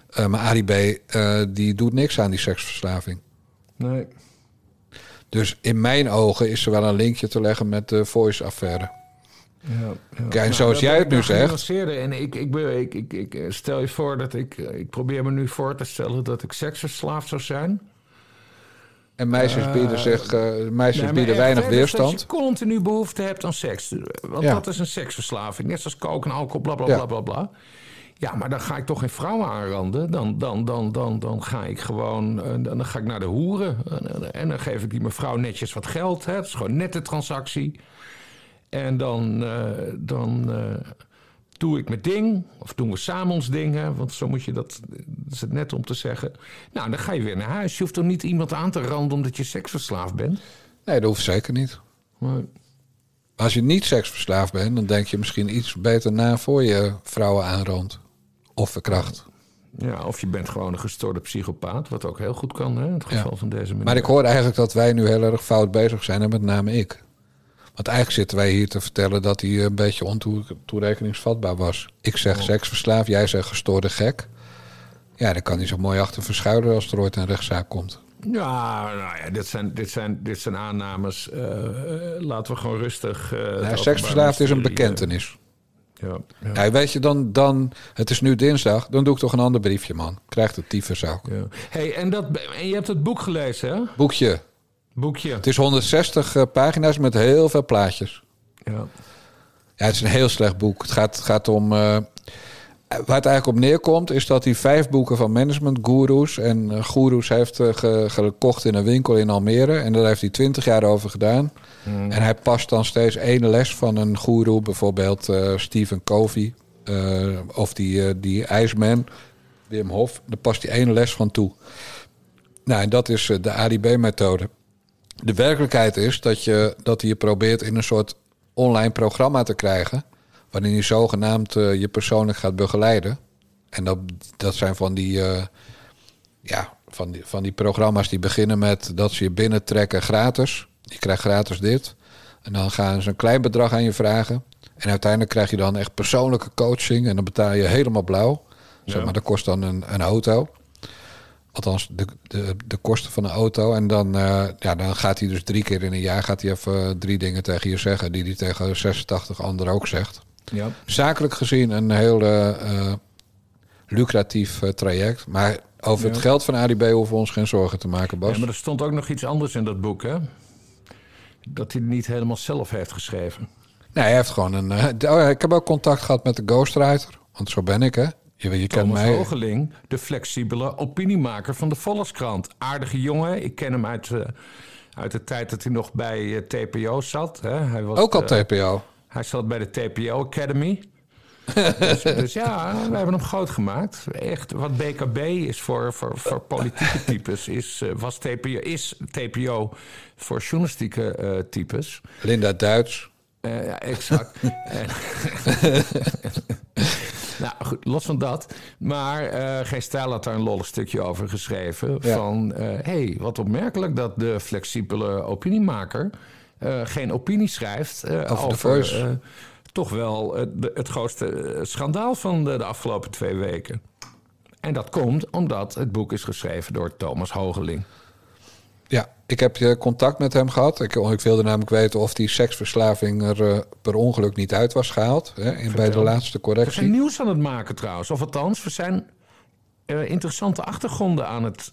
Eh, maar Arie B. eh, die doet niks aan die seksverslaving. Nee. Dus in mijn ogen is er wel een linkje te leggen met de Voice-affaire. Ja, ja. Kijk, en zoals dat jij het nu zegt-. En ik, ik, ben- ik, ik, ik eh, stel je voor dat ik... Ik probeer me nu voor te stellen dat ik seksverslaafd zou zijn. En meisjes Eh, bieden, zich, eh, meisjes Nee, bieden weinig weerstand. Dat je continu behoefte hebt aan seks. Want Ja. dat is een seksverslaving. Net zoals koken, alcohol, bla bla Ja. bla bla bla. Ja, maar dan ga ik toch geen vrouwen aanranden. Dan, dan, dan, dan, dan ga ik gewoon eh, dan, ga ik naar de hoeren. En, dan geef ik die mevrouw netjes wat geld. Hè. Het is gewoon net de transactie. En dan, eh, dan eh, doe ik mijn ding. Of doen we samen ons ding. Hè, want zo moet je dat... Dat is het net om te zeggen. Nou, dan ga je weer naar huis. Je hoeft toch niet iemand aan te randen omdat je seksverslaafd bent? Nee, dat hoeft zeker niet. Maar, als je niet seksverslaafd bent, dan denk je misschien iets beter na voor je vrouwen aanrandt. Of verkracht. ja, of je bent gewoon een gestoorde psychopaat. Wat ook heel goed kan, hè, in het geval Ja. van deze meneer. Maar ik hoor eigenlijk dat wij nu heel erg fout bezig zijn, en met name ik. Want eigenlijk zitten wij hier te vertellen dat hij een beetje ontoerekeningsvatbaar was. Ik zeg Oh. seksverslaafd, jij zegt gestoorde gek. Ja, daar kan hij zo mooi achter verschuilen als er ooit een rechtszaak komt. Ja, nou ja, dit zijn, dit zijn, dit zijn aannames. Eh, eh, laten we gewoon rustig... het Ja, seksverslaafd is een bekentenis. ja, ja. Ja, weet je, dan, dan, het is nu dinsdag, dan doe ik toch een ander briefje, man. Krijgt de tyfus ook. Ja. Hey, en, dat, en je hebt het boek gelezen, hè? Boekje. Boekje. Het is 160 eh, pagina's met heel veel plaatjes. Ja. Ja, het is een heel slecht boek. Het gaat, gaat om. eh, waar het eigenlijk op neerkomt, is dat hij vijf boeken van management gurus en eh, gurus heeft ge- gekocht in een winkel in Almere. En daar heeft hij twintig jaar over gedaan. En hij past dan steeds één les van een guru, bijvoorbeeld Stephen Covey of die, die IJsman, Wim Hof. Daar past hij één les van toe. Nou, en dat is de ADB-methode. De werkelijkheid is dat, je, dat hij je probeert in een soort online programma te krijgen. Waarin je zogenaamd eh, je persoonlijk gaat begeleiden. En dat, dat zijn van die, eh, ja, van, die, van die programma's die beginnen met dat ze je binnentrekken gratis. Je krijgt gratis dit. En dan gaan ze een klein bedrag aan je vragen. En uiteindelijk krijg je dan echt persoonlijke coaching. En dan betaal je helemaal blauw. Zeg maar, dat kost dan een, een auto. Althans, de, de, de kosten van een auto. En dan, eh, ja, dan gaat hij dus drie keer in een jaar gaat hij even eh, drie dingen tegen je zeggen. Die hij tegen 86 anderen ook zegt. Ja. Zakelijk gezien een heel eh, lucratief traject. Maar over Ja. het geld van ADB hoeven we ons geen zorgen te maken, Bas. Ja, maar er stond ook nog iets anders in dat boek, hè? Dat hij het niet helemaal zelf heeft geschreven. Nee, hij heeft gewoon een. ja, ik heb ook contact gehad met de ghostwriter. Want zo ben ik, hè? Je, je Thomas mij. Hogeling, de flexibele opiniemaker van de Volkskrant. Aardige jongen. Ik ken hem uit, eh, uit de tijd dat hij nog bij eh, TPO zat. Hè. Hij was, Ook al eh, TPO. Hij zat bij de TPO Academy. dus, dus ja, we hebben hem groot gemaakt. Echt, wat BKB is voor, voor, voor politieke types, is, was TPO, is TPO voor journalistieke types. Linda Duits. Ja, exact. Nou goed, los van dat. Maar eh Geen Stijl had daar een lollig stukje over geschreven. Ja. Van, hé, hey, wat opmerkelijk dat de flexibele opiniemaker... eh, geen opinie schrijft eh, Over. Voice. eh, toch wel eh, de- het grootste eh, schandaal van de, de afgelopen twee weken. En dat komt omdat het boek is geschreven door Thomas Hogeling. Ik heb je contact met hem gehad. Ik, ik wilde namelijk weten of die seksverslaving er eh, per ongeluk niet uit was gehaald. Hè, in, bij de laatste We zijn correctie. nieuws aan het maken trouwens. Of althans, we zijn eh, interessante achtergronden aan het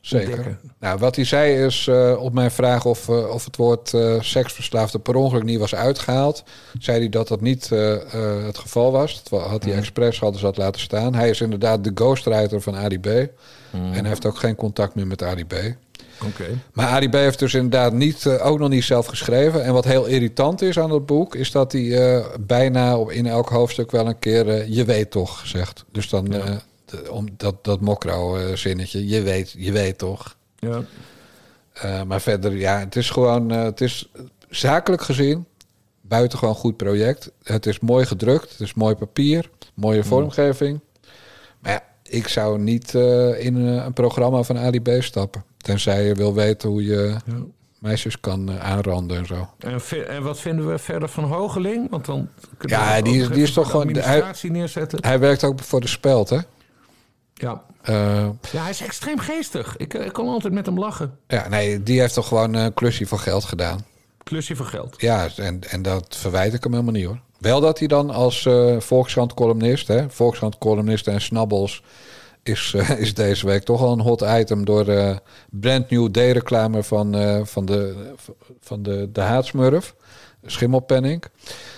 Zeker. ontdekken. Nou, wat hij zei is eh, op mijn vraag of, eh, of het woord eh, seksverslaafde per ongeluk niet was uitgehaald, zei hij dat dat niet eh, eh, het geval was. Dat had hij expres hadden ze dat laten staan. Hij is inderdaad de ghostwriter van ADB en hij heeft ook geen contact meer met ADB. Oké. Maar ADB heeft dus inderdaad niet, eh, ook nog niet zelf geschreven. En wat heel irritant is aan dat boek, is dat hij eh, bijna op, in elk hoofdstuk wel een keer eh, je weet toch zegt. Dus dan de- om dat, dat mokro zinnetje, je weet, je weet toch. Ja. Maar verder, ja, het is gewoon, het is zakelijk gezien buitengewoon goed project. Het is mooi gedrukt, het is mooi papier, mooie Mm. vormgeving. Maar ja, ik zou niet in een, programma van AliB stappen. Tenzij je wil weten hoe je Ja. meisjes kan eh, aanranden en zo. En, en wat vinden we verder van Hogeling? Want dan Ja, die is- die is toch gewoon- hij- neerzetten. Hij werkt ook voor de Speld, hè? Ja. Eh, ja, hij is extreem geestig. Ik, eh, ik kon altijd met hem lachen. ja, nee, die heeft toch gewoon een klusje voor geld gedaan. Klusje voor geld. Ja, en, en dat verwijt ik hem helemaal niet hoor. Wel dat hij dan als eh Volkskrant-columnist, hè, Volkskrant-columnist en Snabbels, is, eh, is deze week toch al een hot item door eh brand new D-reclame van, eh, van, de, van de, de haatsmurf, Schimmelpenning.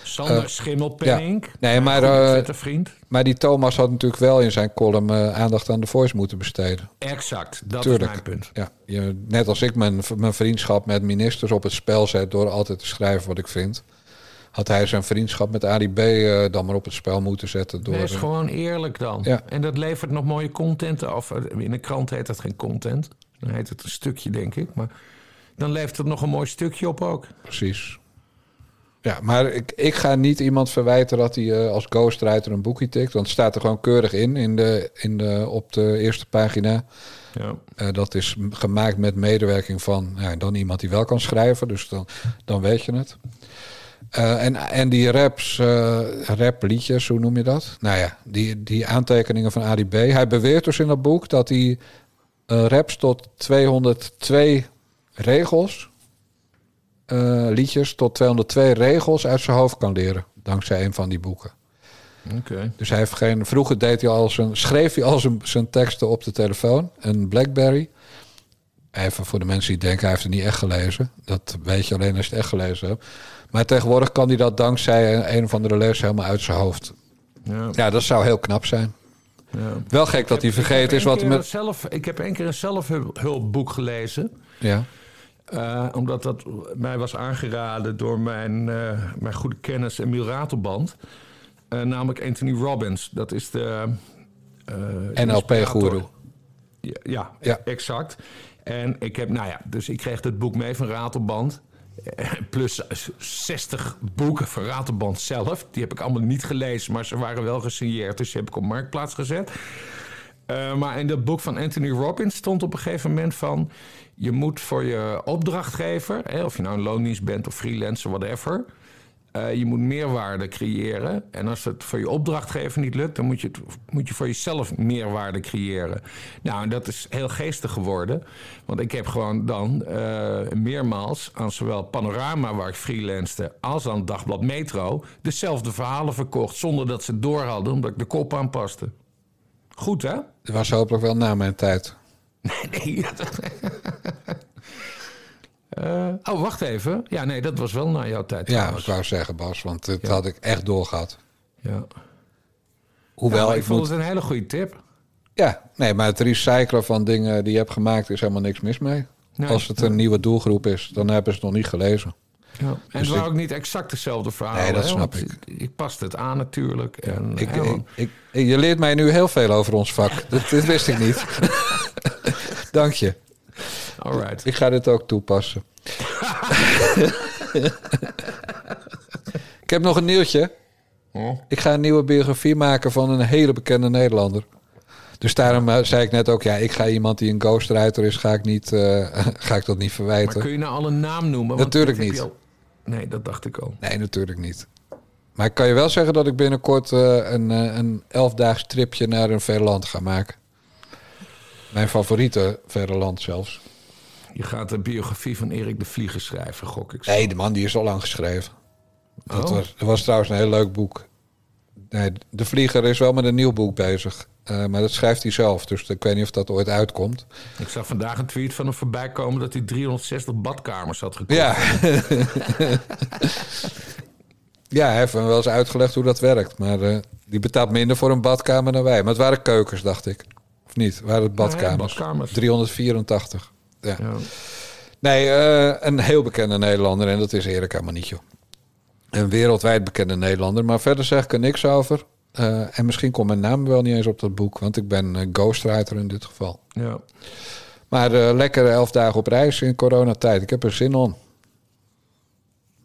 Sander Schimmelpenning. ja. Nee, maar, vriend. Maar die Thomas had natuurlijk wel in zijn column aandacht aan de Voice moeten besteden. Exact, dat Tuurlijk. is mijn punt. Ja, je, net als ik mijn, mijn vriendschap met ministers op het spel zet door altijd te schrijven wat ik vind. Had hij zijn vriendschap met ADB eh, dan maar op het spel moeten zetten. Door, Wees eh, gewoon eerlijk dan. Ja. En dat levert nog mooie content af. In een krant heet dat geen content. Dan heet het een stukje, denk ik. Maar dan levert het nog een mooi stukje op ook. Precies. Ja, maar ik, ik ga niet iemand verwijten dat hij eh, als ghostwriter een boekje tikt. Want het staat er gewoon keurig in, in de, in de, op de eerste pagina. Ja. Eh, dat is gemaakt met medewerking van ja, dan iemand die wel kan schrijven. Dus dan, dan weet je het. Eh, en, en die raps, eh rapliedjes, hoe noem je dat? Nou ja, die, die aantekeningen van ADB. Hij beweert dus in dat boek dat hij eh, raps tot 202 regels, liedjes tot 202 regels uit zijn hoofd kan leren. Dankzij een van die boeken. Oké. Dus hij heeft geen. Vroeger deed hij al zijn, schreef hij al zijn, zijn teksten op de telefoon, een Blackberry. Even voor de mensen die denken, hij heeft het niet echt gelezen. Dat weet je alleen als je het echt gelezen hebt. Maar tegenwoordig kan hij dat dankzij een, een of andere les helemaal uit zijn hoofd. Ja. Ja, dat zou heel knap zijn. Ja. Wel gek dat hij vergeten is wat hij met... zelf, ik heb één keer een zelfhulpboek gelezen. Ja, Eh, omdat dat mij was aangeraden door mijn, eh, mijn goede kennis Emiel Ratelband. Eh, namelijk Anthony Robbins. Dat is de... eh, NLP-goeroe. Ja, ja, Ja. exact. En ik heb, nou ja, dus ik kreeg het boek mee van Ratelband. Eh, Plus 60 boeken van Ratelband zelf. Die heb ik allemaal niet gelezen, maar ze waren wel gesigneerd. Dus die heb ik op Marktplaats gezet. Eh, maar in dat boek van Anthony Robbins stond op een gegeven moment van... je moet voor je opdrachtgever, hè, of je nou een loondienst bent of freelancer, whatever... eh, je moet meerwaarde creëren. En als het voor je opdrachtgever niet lukt... dan moet je, het, moet je voor jezelf meerwaarde creëren. Nou, en dat is heel geestig geworden. Want ik heb gewoon dan eh, meermaals aan zowel Panorama... waar ik freelancede, als aan het Dagblad Metro... dezelfde verhalen verkocht... zonder dat ze het door hadden, omdat ik de kop aanpaste. Goed, hè? dat was hopelijk wel na mijn tijd. Nee. Eh, oh, wacht even. Ja, nee, dat was wel na jouw tijd. Ja, trouwens. ik wou zeggen, Bas, want dat Ja. had ik echt doorgehad. ja. Hoewel Ja, ik, ik vond moet. het een hele goede tip. Ja, nee, maar het recyclen van dingen die je hebt gemaakt is helemaal niks mis mee. Nee. Als het een nieuwe doelgroep is, dan hebben ze het nog niet gelezen. Ja. En Dus het waren ik- ook niet exact dezelfde verhalen. Nee, dat hè, snap ik. Ik paste het aan natuurlijk. En, Ik, ik, je leert mij nu heel veel over ons vak. dit, dit wist ik niet. Dank je. All right. Ik ga dit ook toepassen. ik heb nog een nieuwtje. Oh. Ik ga een nieuwe biografie maken van een hele bekende Nederlander. Dus daarom eh, zei ik net ook, ja, ik ga iemand die een ghostwriter is, ga ik, niet, eh, ga ik dat niet Maar verwijten. kun je nou al een naam noemen? Natuurlijk niet. al- Nee, dat dacht ik al. Nee, natuurlijk niet. Maar ik kan je wel zeggen dat ik binnenkort eh, een, een elfdaags tripje naar een ver land ga maken. Mijn favoriete verre land zelfs. Je gaat de biografie van Erik de Vlieger schrijven, gok ik. zo. Nee, de man die is al lang geschreven. Dat, Oh. was, dat was trouwens een heel leuk boek. nee, de vlieger is wel met een nieuw boek bezig. Eh, maar dat schrijft hij zelf, dus ik weet niet of dat ooit uitkomt. Ik zag vandaag een tweet van hem voorbij komen dat hij 360 badkamers had gekocht. Ja. ja, hij heeft me wel eens uitgelegd hoe dat werkt. Maar eh, die betaalt minder voor een badkamer dan wij. Maar het waren keukens, dacht ik. Of niet? Waren het badkamers? badkamers. 384. Ja. Ja. Nee, eh, een heel bekende Nederlander. En dat is Erik Amanitjo. Een wereldwijd bekende Nederlander. Maar verder zeg ik er niks over. Eh, en misschien komt mijn naam wel niet eens op dat boek. Want ik ben eh, ghostwriter in dit geval. Ja. Maar eh, lekker elf dagen op reis in coronatijd. Ik heb er zin in.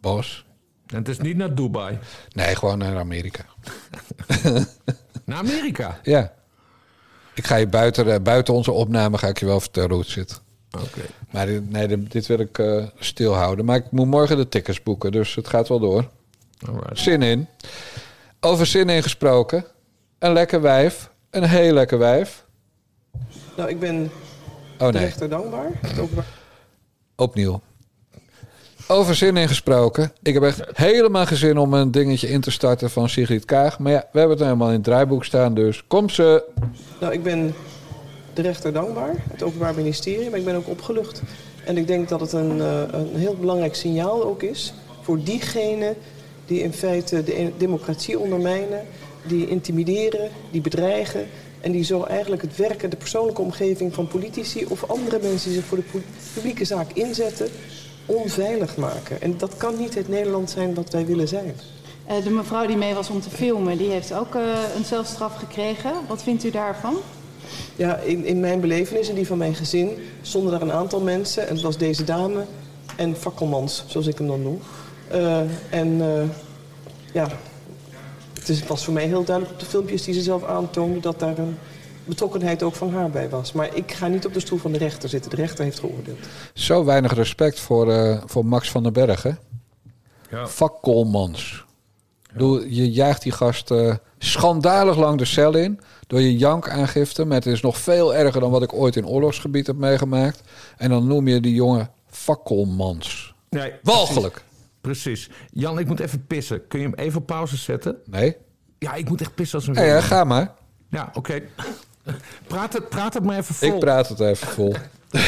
Bos? En het is niet naar Dubai. Nee, gewoon naar Amerika. Naar Amerika. Ja. Ik ga je buiten, buiten onze opname ga ik je wel vertellen hoe het zit. Oké. Maar dit, nee, dit- dit wil ik eh, stilhouden. Maar ik moet morgen de tickets boeken, dus het gaat wel door. Alright. Zin in. Over zin in gesproken. Een lekker wijf. Een heel lekker wijf. Nou, ik ben Oh nee, rechter dankbaar. Opnieuw. Over zin in gesproken. Ik heb echt helemaal geen zin om een dingetje in te starten van Sigrid Kaag. Maar ja, we hebben het nou helemaal in het draaiboek staan, dus kom ze. Nou, ik ben de rechter dankbaar, het Openbaar Ministerie, maar ik ben ook opgelucht. En ik denk dat het een, eh, een heel belangrijk signaal ook is voor diegenen die in feite de e- democratie ondermijnen, die intimideren, die bedreigen en die zo eigenlijk het werken, de persoonlijke omgeving van politici of andere mensen die zich voor de pu- publieke zaak inzetten, onveilig maken. En dat kan niet het Nederland zijn wat wij willen zijn. Eh, de mevrouw die mee was om te filmen, die heeft ook eh, een zelfstraf gekregen. Wat vindt u daarvan? Ja, in, in mijn belevenis en die van mijn gezin stonden daar een aantal mensen. En het was deze dame en fakkelmans, zoals ik hem dan noem. Eh, en eh, ja, het is, was voor mij heel duidelijk op de filmpjes die ze zelf aantoonde... dat daar een betrokkenheid ook van haar bij was. Maar ik ga niet op de stoel van de rechter zitten. De rechter heeft geoordeeld. Zo weinig respect voor, eh, voor Max van den Berg, hè? Ja. Fakkelmans. Bedoel, Je jaagt die gast eh, schandalig lang de cel in. Door je jankaangifte. Maar het is nog veel erger dan wat ik ooit in oorlogsgebied heb meegemaakt. En dan noem je die jongen fakkelmans. Nee, Walgelijk. Precies. Jan, ik moet even pissen. Kun je hem even op pauze zetten? Nee? Ja, ik moet echt pissen als een Ja, ja, ga maar. Ja, oké. Praat, het, praat het maar even vol. Ik praat het even vol.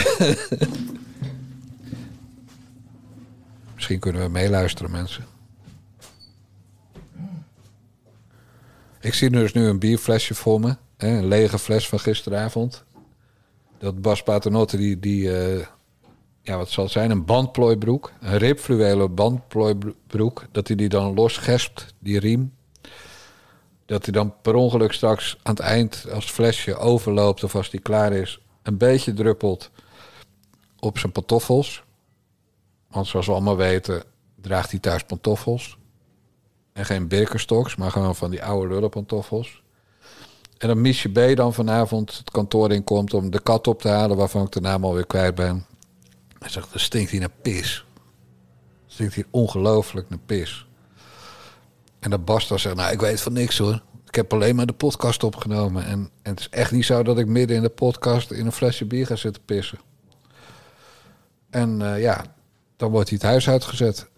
Misschien kunnen we meeluisteren, mensen. Ik zie dus nu een bierflesje voor me. Hè, een lege fles van gisteravond. Dat Bas Paternotte, die, die eh, ja, wat zal het zijn? Een bandplooibroek. Een ribfluwelen bandplooibroek. Dat hij die dan losgespt, die riem. Dat hij dan per ongeluk straks aan het eind, als flesje overloopt of als die klaar is, een beetje druppelt op zijn pantoffels. Want zoals we allemaal weten, draagt hij thuis pantoffels. En geen Birkenstocks, maar gewoon van die oude lullenpantoffels. En dan Miesje B dan vanavond het kantoor in komt om de kat op te halen, waarvan ik de naam alweer kwijt ben. Hij zegt, er stinkt hier naar pis. Stinkt hier ongelooflijk naar pis. En dan zegt, nou, ik weet van niks hoor. Ik heb alleen maar de podcast opgenomen. En, en het is echt niet zo dat ik midden in de podcast in een flesje bier ga zitten pissen. En eh, ja, dan wordt hij het huis uitgezet.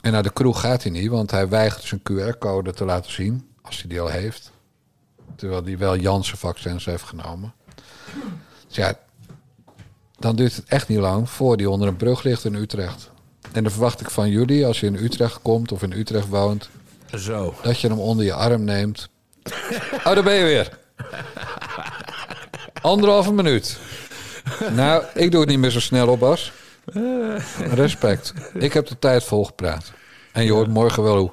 En naar de kroeg gaat hij niet, want hij weigert zijn QR-code te laten zien, als hij die al heeft. Terwijl hij wel Janssen vaccins heeft genomen. Dus ja, dan duurt het echt niet lang voor hij onder een brug ligt in Utrecht. En dan verwacht ik van jullie, als je in Utrecht komt of in Utrecht woont, Zo. dat je hem onder je arm neemt. Oh, daar ben je weer. Anderhalve minuut. Nou, ik doe het niet meer zo snel op, Bas. Respect. Ik heb de tijd volgepraat. En je hoort morgen wel hoe.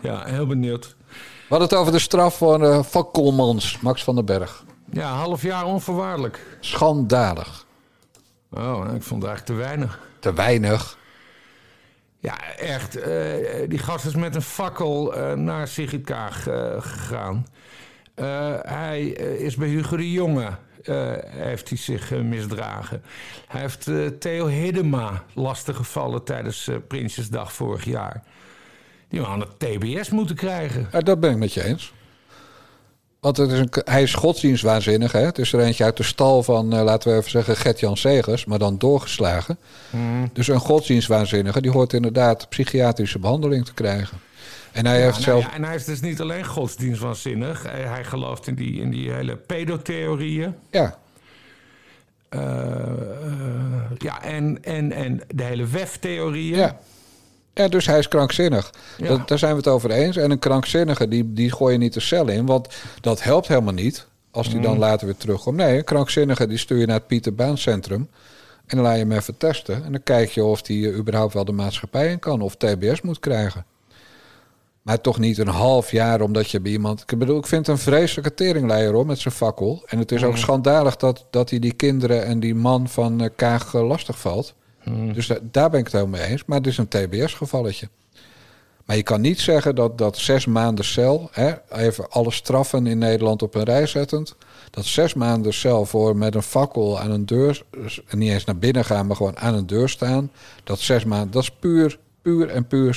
Ja, heel benieuwd. We hadden het over de straf van uh, Fakkelmans, Max van den Berg. Ja, half jaar onvoorwaardelijk. Schandalig. Oh, nou, ik vond het eigenlijk te weinig. Te weinig. Ja, echt. eh, die gast is met een fakkel eh, naar Sigrid Kaag eh, gegaan. Eh, hij eh, is bij Hugo de Jonge eh, heeft hij zich eh, misdragen. Hij heeft eh, Theo Hiddema lastiggevallen tijdens Prinsjesdag vorig jaar. Die man had TBS moeten krijgen. Ja, dat ben ik met je eens. Want het is een, hij is godsdienstwaanzinnig. Hè? Het is er eentje uit de stal van, laten we even zeggen, Gert-Jan Segers, maar dan doorgeslagen. Dus een godsdienstwaanzinnige, die hoort inderdaad psychiatrische behandeling te krijgen. En hij Ja, heeft nou zelf... ja, en hij is dus niet alleen godsdienstwaanzinnig. Hij, hij gelooft in die, in die hele pedotheorieën. Ja, Eh, eh, ja, en, en, en de hele WEF-theorieën. ja. Ja, dus hij is krankzinnig. Ja. Dat, daar zijn we het over eens. En een krankzinnige, die, die gooi je niet de cel in. Want dat helpt helemaal niet. Als die Mm. dan later weer terugkomt. Nee, een krankzinnige die stuur je naar het Pieter Baan Centrum. En dan laat je hem even testen. En dan kijk je of die eh, überhaupt wel de maatschappij in kan. Of TBS moet krijgen. Maar toch niet een half jaar omdat je bij iemand... Ik bedoel, ik vind het een vreselijke teringleier hoor, met zijn fakkel. En het is ook Mm. schandalig dat, dat hij die kinderen en die man van eh, Kaag eh, lastig valt. Mm. Dus da- daar ben ik het helemaal mee eens. Maar het is een TBS-gevalletje. Maar je kan niet zeggen dat, dat zes maanden cel, hè, even alle straffen in Nederland op een rij zettend, dat zes maanden cel voor met een fakkel aan een deur, dus niet eens naar binnen gaan, maar gewoon aan een deur staan, dat zes maanden, dat is puur, puur en puur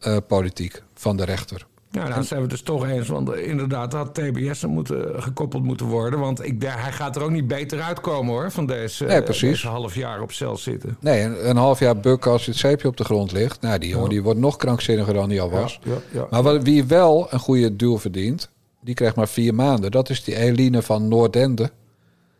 symboolpolitiek van de rechter. Nou, daar zijn we het dus toch eens. Want eh, inderdaad had TBS moeten, gekoppeld moeten worden. Want ik, daar- hij gaat er ook niet beter uitkomen hoor. Van deze, Nee, precies. deze half jaar op cel zitten. Nee, een, een half jaar bukken als je het zeepje op de grond ligt. Nou, die jongen die wordt nog krankzinniger dan hij al was. Ja, ja, ja. Maar wat, wie wel een goede duel verdient, die krijgt maar vier maanden. Dat is die Eline van Noordende.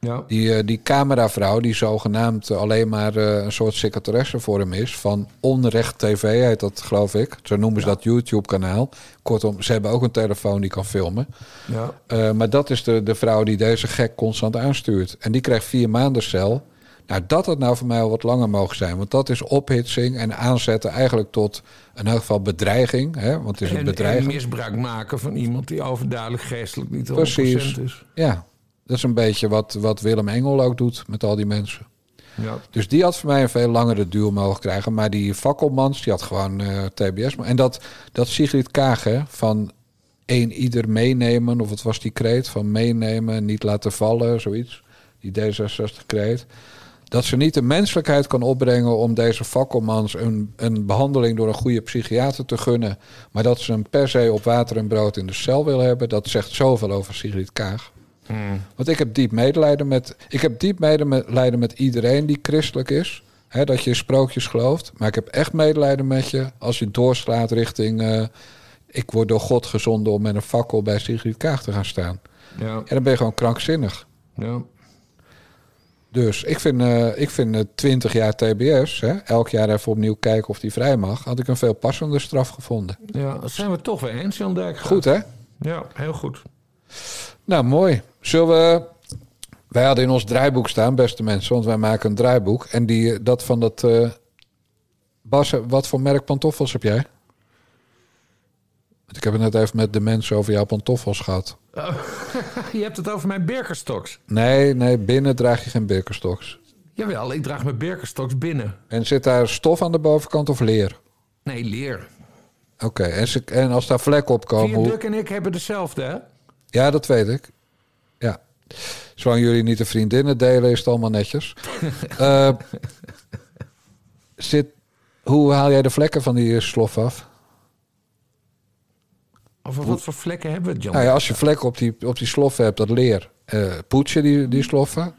Ja. Die, eh, die cameravrouw die zogenaamd alleen maar eh, een soort secretaresse voor hem is. Van Onrecht TV heet dat, geloof ik. Zo noemen ze dat YouTube-kanaal. Kortom, ze hebben ook een telefoon die kan filmen. Ja. Eh, maar dat is de, de vrouw die deze gek constant aanstuurt. En die krijgt vier maanden cel. Nou, dat had nou voor mij al wat langer mogen zijn. Want dat is ophitsing en aanzetten eigenlijk tot in elk geval bedreiging. Hè? Want het is een En, bedreiging. en misbruik maken van iemand die overduidelijk geestelijk niet 100% Precies. is. Ja, dat is een beetje wat, wat Willem Engel ook doet met al die mensen. Ja. Dus die had voor mij een veel langere duel mogen krijgen. Maar die fakkelmans, die had gewoon eh, TBS. En dat, dat Sigrid Kaag, hè, van één ieder meenemen. Of het was die kreet van meenemen, niet laten vallen, zoiets. Die D66-kreet. Dat ze niet de menselijkheid kan opbrengen om deze fakkelmans een, een behandeling door een goede psychiater te gunnen. Maar dat ze hem per se op water en brood in de cel wil hebben. Dat zegt zoveel over Sigrid Kaag. Want ik heb diep medelijden met. Ik heb diep medelijden met iedereen die christelijk is. Hè, dat je in sprookjes gelooft. Maar ik heb echt medelijden met je als je doorslaat richting. eh, ik word door God gezonden om met een fakkel bij Sigrid Kaag te gaan staan. Ja. En dan ben je gewoon krankzinnig. Ja. Dus ik vind, eh, ik vind eh, 20 jaar TBS, hè, elk jaar even opnieuw kijken of die vrij mag, had ik een veel passender straf gevonden. ja, dat zijn we toch weer eens, Jan Dijkgraaf. Goed hè? Ja, heel goed. Nou, mooi. Zullen we. Wij hadden in ons draaiboek staan, beste mensen, want wij maken een draaiboek. En die, eh, dat van dat. eh Bas, wat voor merk pantoffels heb jij? Want Ik heb het net even met de mensen over jouw pantoffels gehad. Je hebt het over mijn Birkenstocks. Nee, nee, binnen draag je geen Birkenstocks. Jawel, ik draag mijn Birkenstocks binnen. En zit daar stof aan de bovenkant of leer? Nee, leer. Oké, en, en als daar vlekken op komen... hoe- Vierduk en ik hebben dezelfde, hè? Ja, dat weet ik. Ja. Zolang jullie niet de vriendinnen delen, is het allemaal netjes. Eh, zit, hoe haal jij de vlekken van die slof af? Over wat voor vlekken hebben we het, Jan? Nou ja, als je vlekken op die, op die sloffen hebt, dat leer. eh poets je die, die sloffen?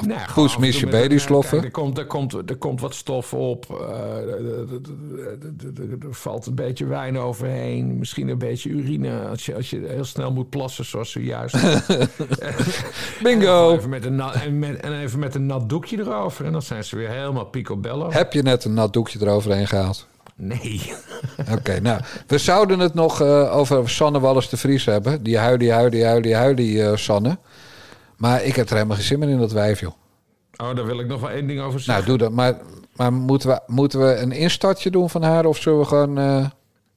Of Nee, gewoon poets af en toe mis je met bij een, die eh, sloffen? kijk, er, komt, er, komt, er komt wat stof op. eh, er- valt een beetje wijn overheen. Misschien een beetje urine. Als je, als je heel snel moet plassen, zoals zojuist. Bingo! En even, met een nat, en, met, en even met een nat doekje erover. En dan zijn ze weer helemaal picobello. Heb je net een nat doekje eroverheen gehaald? Nee. Oké, nou, we zouden het nog eh, over Sanne Wallis de Vries hebben. Die huilie, huilie, huilie, huilie eh, Sanne. Maar ik heb er helemaal geen zin meer in dat wijf, joh. Oh, daar wil ik nog wel één ding over Nou, zeggen. doe dat. Maar, maar moeten, we, moeten we een instartje doen van haar? Of zullen we gewoon... eh,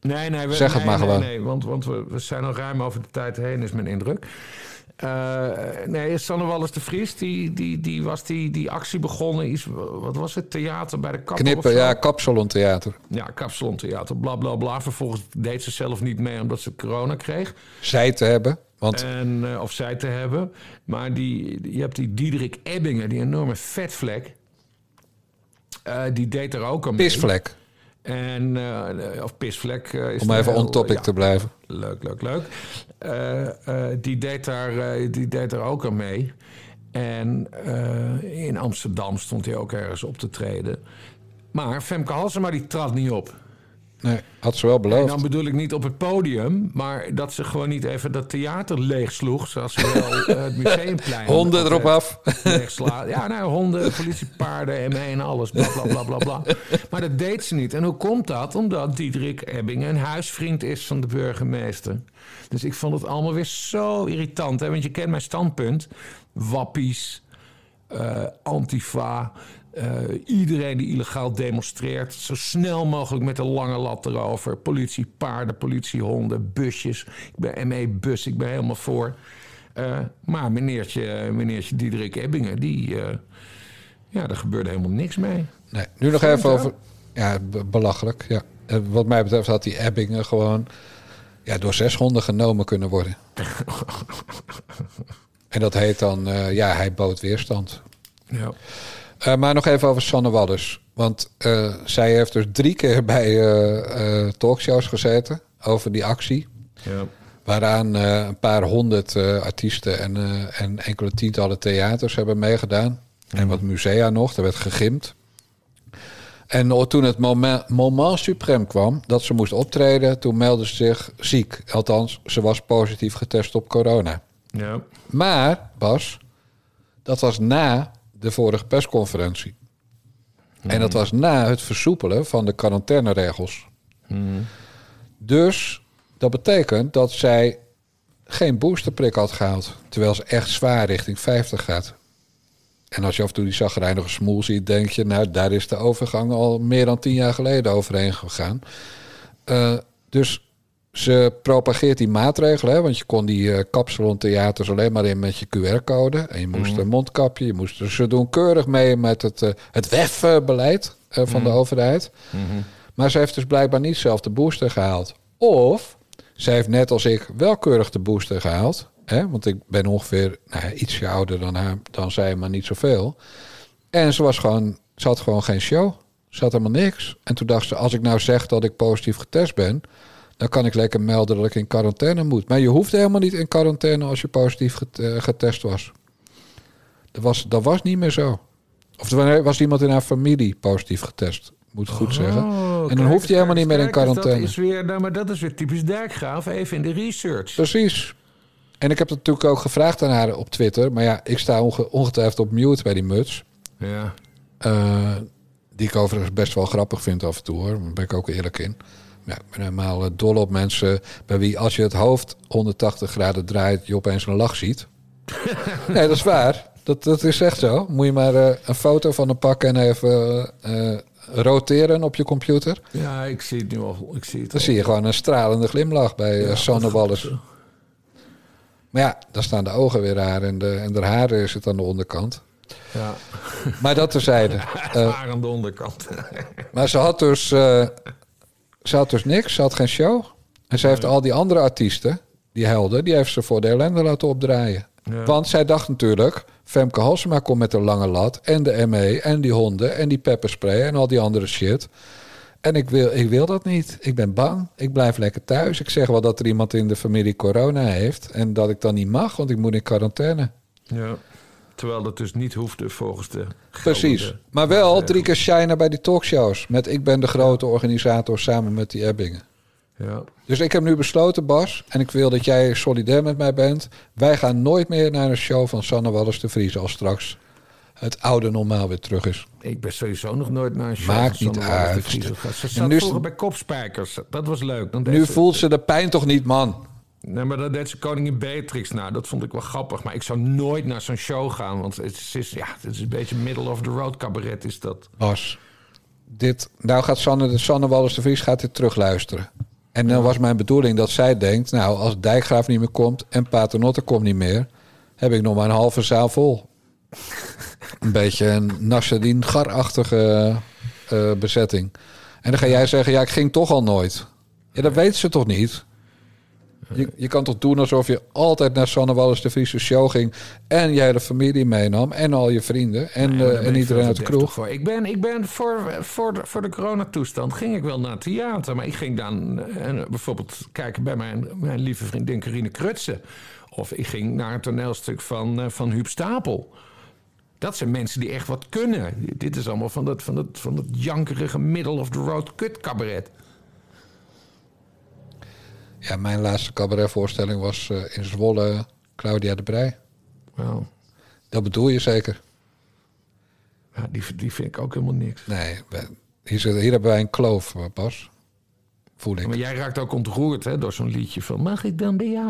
Nee, nee, we, Zeg het nee, maar nee, gewoon. Nee, want, want we, we zijn al ruim over de tijd heen, is mijn indruk. Eh, nee, Sanne Wallis de Vries, die, die, die was die, die actie begonnen. Iets, wat was het? Theater bij de kapper of knippen, ja, Kapsalon Theater. Ja, Kapsalon Theater, bla bla bla. Vervolgens deed ze zelf niet mee omdat ze corona kreeg. Zij te hebben. Want En, eh, of zij te hebben. Maar die, je hebt die Diederik Ebbingen, die enorme vetvlek. Eh, die deed er ook aan mee. pisvlek. En, eh, of pisvlek. is Om even heel- on topic ja. te blijven. Leuk, leuk, leuk. Die, deed daar, die deed daar ook aan mee. En in Amsterdam stond hij ook ergens op te treden. Maar Femke Halsema die trad niet op. Nee, had ze wel En beloofd. dan bedoel ik niet op het podium, maar dat ze gewoon niet even dat theater leegsloeg. Zoals ze wel eh, het museumplein. Honden erop af. Ja, nou, honden, politiepaarden, M1 en alles. Bla, bla, bla, bla, bla. Maar dat deed ze niet. En hoe komt dat? Omdat Diederik Ebbing een huisvriend is van de burgemeester. Dus ik vond het allemaal weer zo irritant. Hè? Want je kent mijn standpunt. Wappies, eh, Antifa, iedereen die illegaal demonstreert, zo snel mogelijk met een lange lat erover. Politie, paarden, politiehonden, busjes. Ik ben ME-bus, ik ben helemaal voor. Eh, maar meneertje, meneertje Diederik Ebbingen, die, eh, ja, daar gebeurde helemaal niks mee. Nee, nu nog even over... Ja, be- belachelijk. Ja. Eh, Wat mij betreft had die Ebbingen gewoon ja, door zes honden genomen kunnen worden. en dat heet dan, eh, ja, hij bood weerstand. Ja. Eh, maar nog even over Sanne Wallis. Want eh, zij heeft dus drie keer bij eh, talkshows gezeten over die actie. Ja. Waaraan een paar honderd artiesten en, en enkele tientallen theaters hebben meegedaan. En wat musea nog, er werd gegimd. En toen het moment, moment suprem kwam dat ze moest optreden, toen meldde ze zich ziek. Althans, ze was positief getest op corona. Ja. Maar, Bas, dat was na de vorige persconferentie. En dat was na het versoepelen van de quarantaineregels. Dus dat betekent dat zij geen boosterprik had gehaald. Terwijl ze echt zwaar richting 50 gaat. En als je af en toe die zagrijnige smoel ziet, denk je... nou, daar is de overgang al meer dan tien jaar geleden overheen gegaan. Eh, dus ze propageert die maatregelen. Hè, want je kon die eh kapsalontheaters alleen maar in met je QR-code. En je moest een mondkapje. Je moest, ze doen keurig mee met het, eh, het WEF-beleid eh, van de overheid. Maar ze heeft dus blijkbaar niet zelf de booster gehaald. Of zij heeft net als ik wel keurig de booster gehaald. Hè? Want ik ben ongeveer nou, ietsje ouder dan, haar, dan zij, maar niet zoveel. En ze, was gewoon, ze had gewoon geen show. Ze had helemaal niks. En toen dacht ze, als ik nou zeg dat ik positief getest ben... dan kan ik lekker melden dat ik in quarantaine moet. Maar je hoeft helemaal niet in quarantaine als je positief get- eh, getest was. Dat was, dat was niet meer zo. Of er was iemand in haar familie positief getest. Moet ik goed zeggen. Oh, en dan hoeft hij helemaal niet meer in quarantaine. Dat is weer, nou, maar dat is weer typisch Dijkgraaf. Even in de research. Precies. En ik heb dat natuurlijk ook gevraagd aan haar op Twitter. Maar ja, ik sta onge- ongetwijfeld op mute bij die muts. Ja. Eh, die ik overigens best wel grappig vind af en toe hoor. Daar ben ik ook eerlijk in. Ja, ik ben helemaal eh, dol op mensen bij wie als je het hoofd 180 graden draait, je opeens een lach ziet. nee, dat is waar. Dat, dat is echt zo. Moet je maar eh, een foto van hem pakken en even eh, roteren op je computer. Ja, ik zie het nu al. Ik zie het Dan al. zie je gewoon een stralende glimlach bij Sanne Wallis. Maar ja, dan staan de ogen weer raar en de, en de haren is het aan de onderkant. Ja. Maar dat terzijde. Haar aan de onderkant. maar ze had dus, ze had dus niks, ze had geen show. En ze heeft al die andere artiesten, die helden, die heeft ze voor de ellende laten opdraaien. Ja. Want zij dacht natuurlijk, Femke Halsema komt met een lange lat en de ME en die honden en die pepperspray en al die andere shit. En ik wil, ik wil dat niet. Ik ben bang. Ik blijf lekker thuis. Ik zeg wel dat er iemand in de familie corona heeft en dat ik dan niet mag, want ik moet in quarantaine. Ja. Terwijl dat dus niet hoefde volgens de. Precies. Maar wel drie keer shinen bij die talkshows. Met ik ben de grote organisator samen met die Ebbingen. Ja. Dus ik heb nu besloten, Bas, en ik wil dat jij solidair met mij bent. Wij gaan nooit meer naar een show van Sanne Wallis de Vries als straks het oude normaal weer terug is. Ik ben sowieso nog nooit naar een show Maakt van niet uit. Ze zat nu vroeger bij Kopspijkers. Dat was leuk. Dan Nu voelt ze de pijn toch niet, man? Nee, maar dat deed ze koningin Beatrix na. Dat vond ik wel grappig. Maar ik zou nooit naar zo'n show gaan. Want het is, ja, het is een beetje middle of the road cabaret is dat. Bas, dit, nou gaat Sanne, de Sanne Wallis de Vries gaat dit terugluisteren. En dan was mijn bedoeling dat zij denkt, nou, als Dijkgraaf niet meer komt en Paternotte komt niet meer, heb ik nog maar een halve zaal vol. een beetje een Nasreddin Gar-achtige eh, bezetting. En dan ga jij zeggen, ja, ik ging toch al nooit. Ja, dat weet ze toch niet? Je, je kan toch doen alsof je altijd naar Sanne Wallis de Vriese show ging... en jij de familie meenam en al je vrienden en, Nee, eh, en iedereen uit de kroeg. Voor. Ik ben, ik ben voor, voor, de, voor de coronatoestand ging ik wel naar het theater. Maar ik ging dan eh, bijvoorbeeld kijken bij mijn, mijn lieve vriendin Carine Krutsen. Of ik ging naar een toneelstuk van, eh, van Huub Stapel. Dat zijn mensen die echt wat kunnen. Dit is allemaal van dat, van dat, van dat jankerige middle of the road kut cabaret. Ja, mijn laatste cabaretvoorstelling was eh, in Zwolle Claudia de Brij. Wel, Dat bedoel je zeker? ja, die, die vind ik ook helemaal niks. Nee, we- hier, zit, hier hebben wij een kloof, eh, Bas. Voel ik. Maar jij raakt ook ontroerd hè, door zo'n liedje van... Mag ik dan bij jou?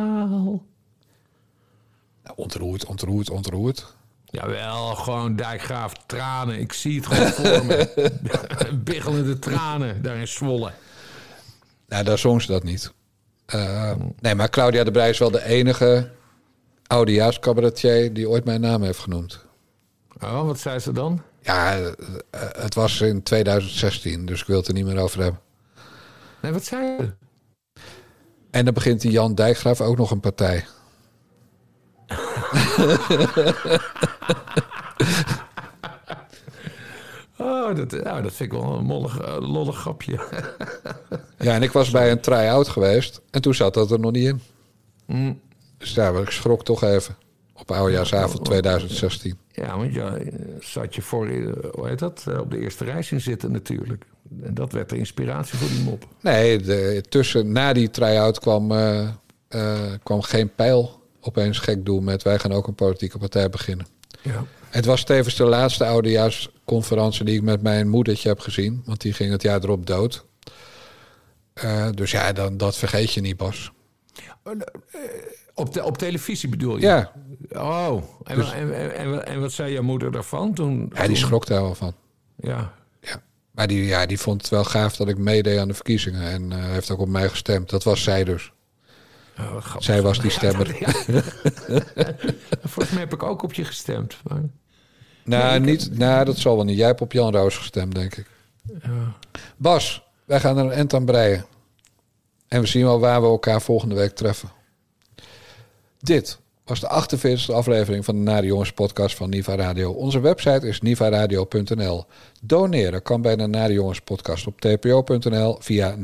Nou, ontroerd, ontroerd, ontroerd. Jawel, gewoon dijkgraaf, tranen. Ik zie het gewoon voor me. Biggelende tranen daar in Zwolle. Nou, daar zong ze dat niet. Eh, nee, maar Claudia de Brij is wel de enige oudejaars cabaretier die ooit mijn naam heeft genoemd. Oh, wat zei ze dan? Ja, eh, eh, het was in 2016, dus ik wil het er niet meer over hebben. Nee, wat zei ze? En dan begint die Jan Dijkgraaf ook nog een partij. Oh, dat, nou, dat vind ik wel een mollig, eh, lollig grapje. Ja, en ik was bij een try-out geweest en toen zat dat er nog niet in. Mm. Dus daar ik schrok toch even. Op oudejaarsavond 2016. Ja, want ja, eh, zat je voor, eh, hoe heet dat, op de eerste reis in zitten natuurlijk. En dat werd de inspiratie voor die mop. Nee, de, tussen, na die try-out kwam, kwam geen pijl opeens gek doen met... wij gaan ook een politieke partij beginnen. Ja. Het was tevens de laatste oudejaarsconferentie die ik met mijn moedertje heb gezien. Want die ging het jaar erop dood. Eh, dus ja, dan, dat vergeet je niet, Bas. Op, de, op televisie bedoel je? Ja. Oh, en, Dus- en, en, en, en wat zei jouw moeder daarvan toen? Ja, die schrok daar wel van. Ja. ja. Maar die, ja, die vond het wel gaaf dat ik meedeed aan de verkiezingen. En eh, heeft ook op mij gestemd. Dat was zij dus. Oh. Zij was die stemmer. Volgens mij heb ik ook op je gestemd. Maar... Nou, niet, nou, dat zal wel niet. Jij hebt op Jan Roos gestemd, denk ik. Ja. Bas, wij gaan er een end aan breien. En we zien wel waar we elkaar volgende week treffen. Dit was de 48e aflevering van de Nare Jongens podcast van Niva Radio. Onze website is nivaradio.nl. Doneren kan bij de Nare Jongens podcast op tpo.nl via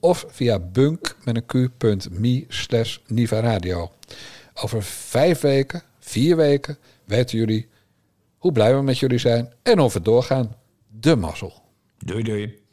of via bunk met een q.me slash Niva Radio. Over vijf weken, vier weken, weten jullie hoe blij we met jullie zijn en of we doorgaan. De mazzel. Doei doei.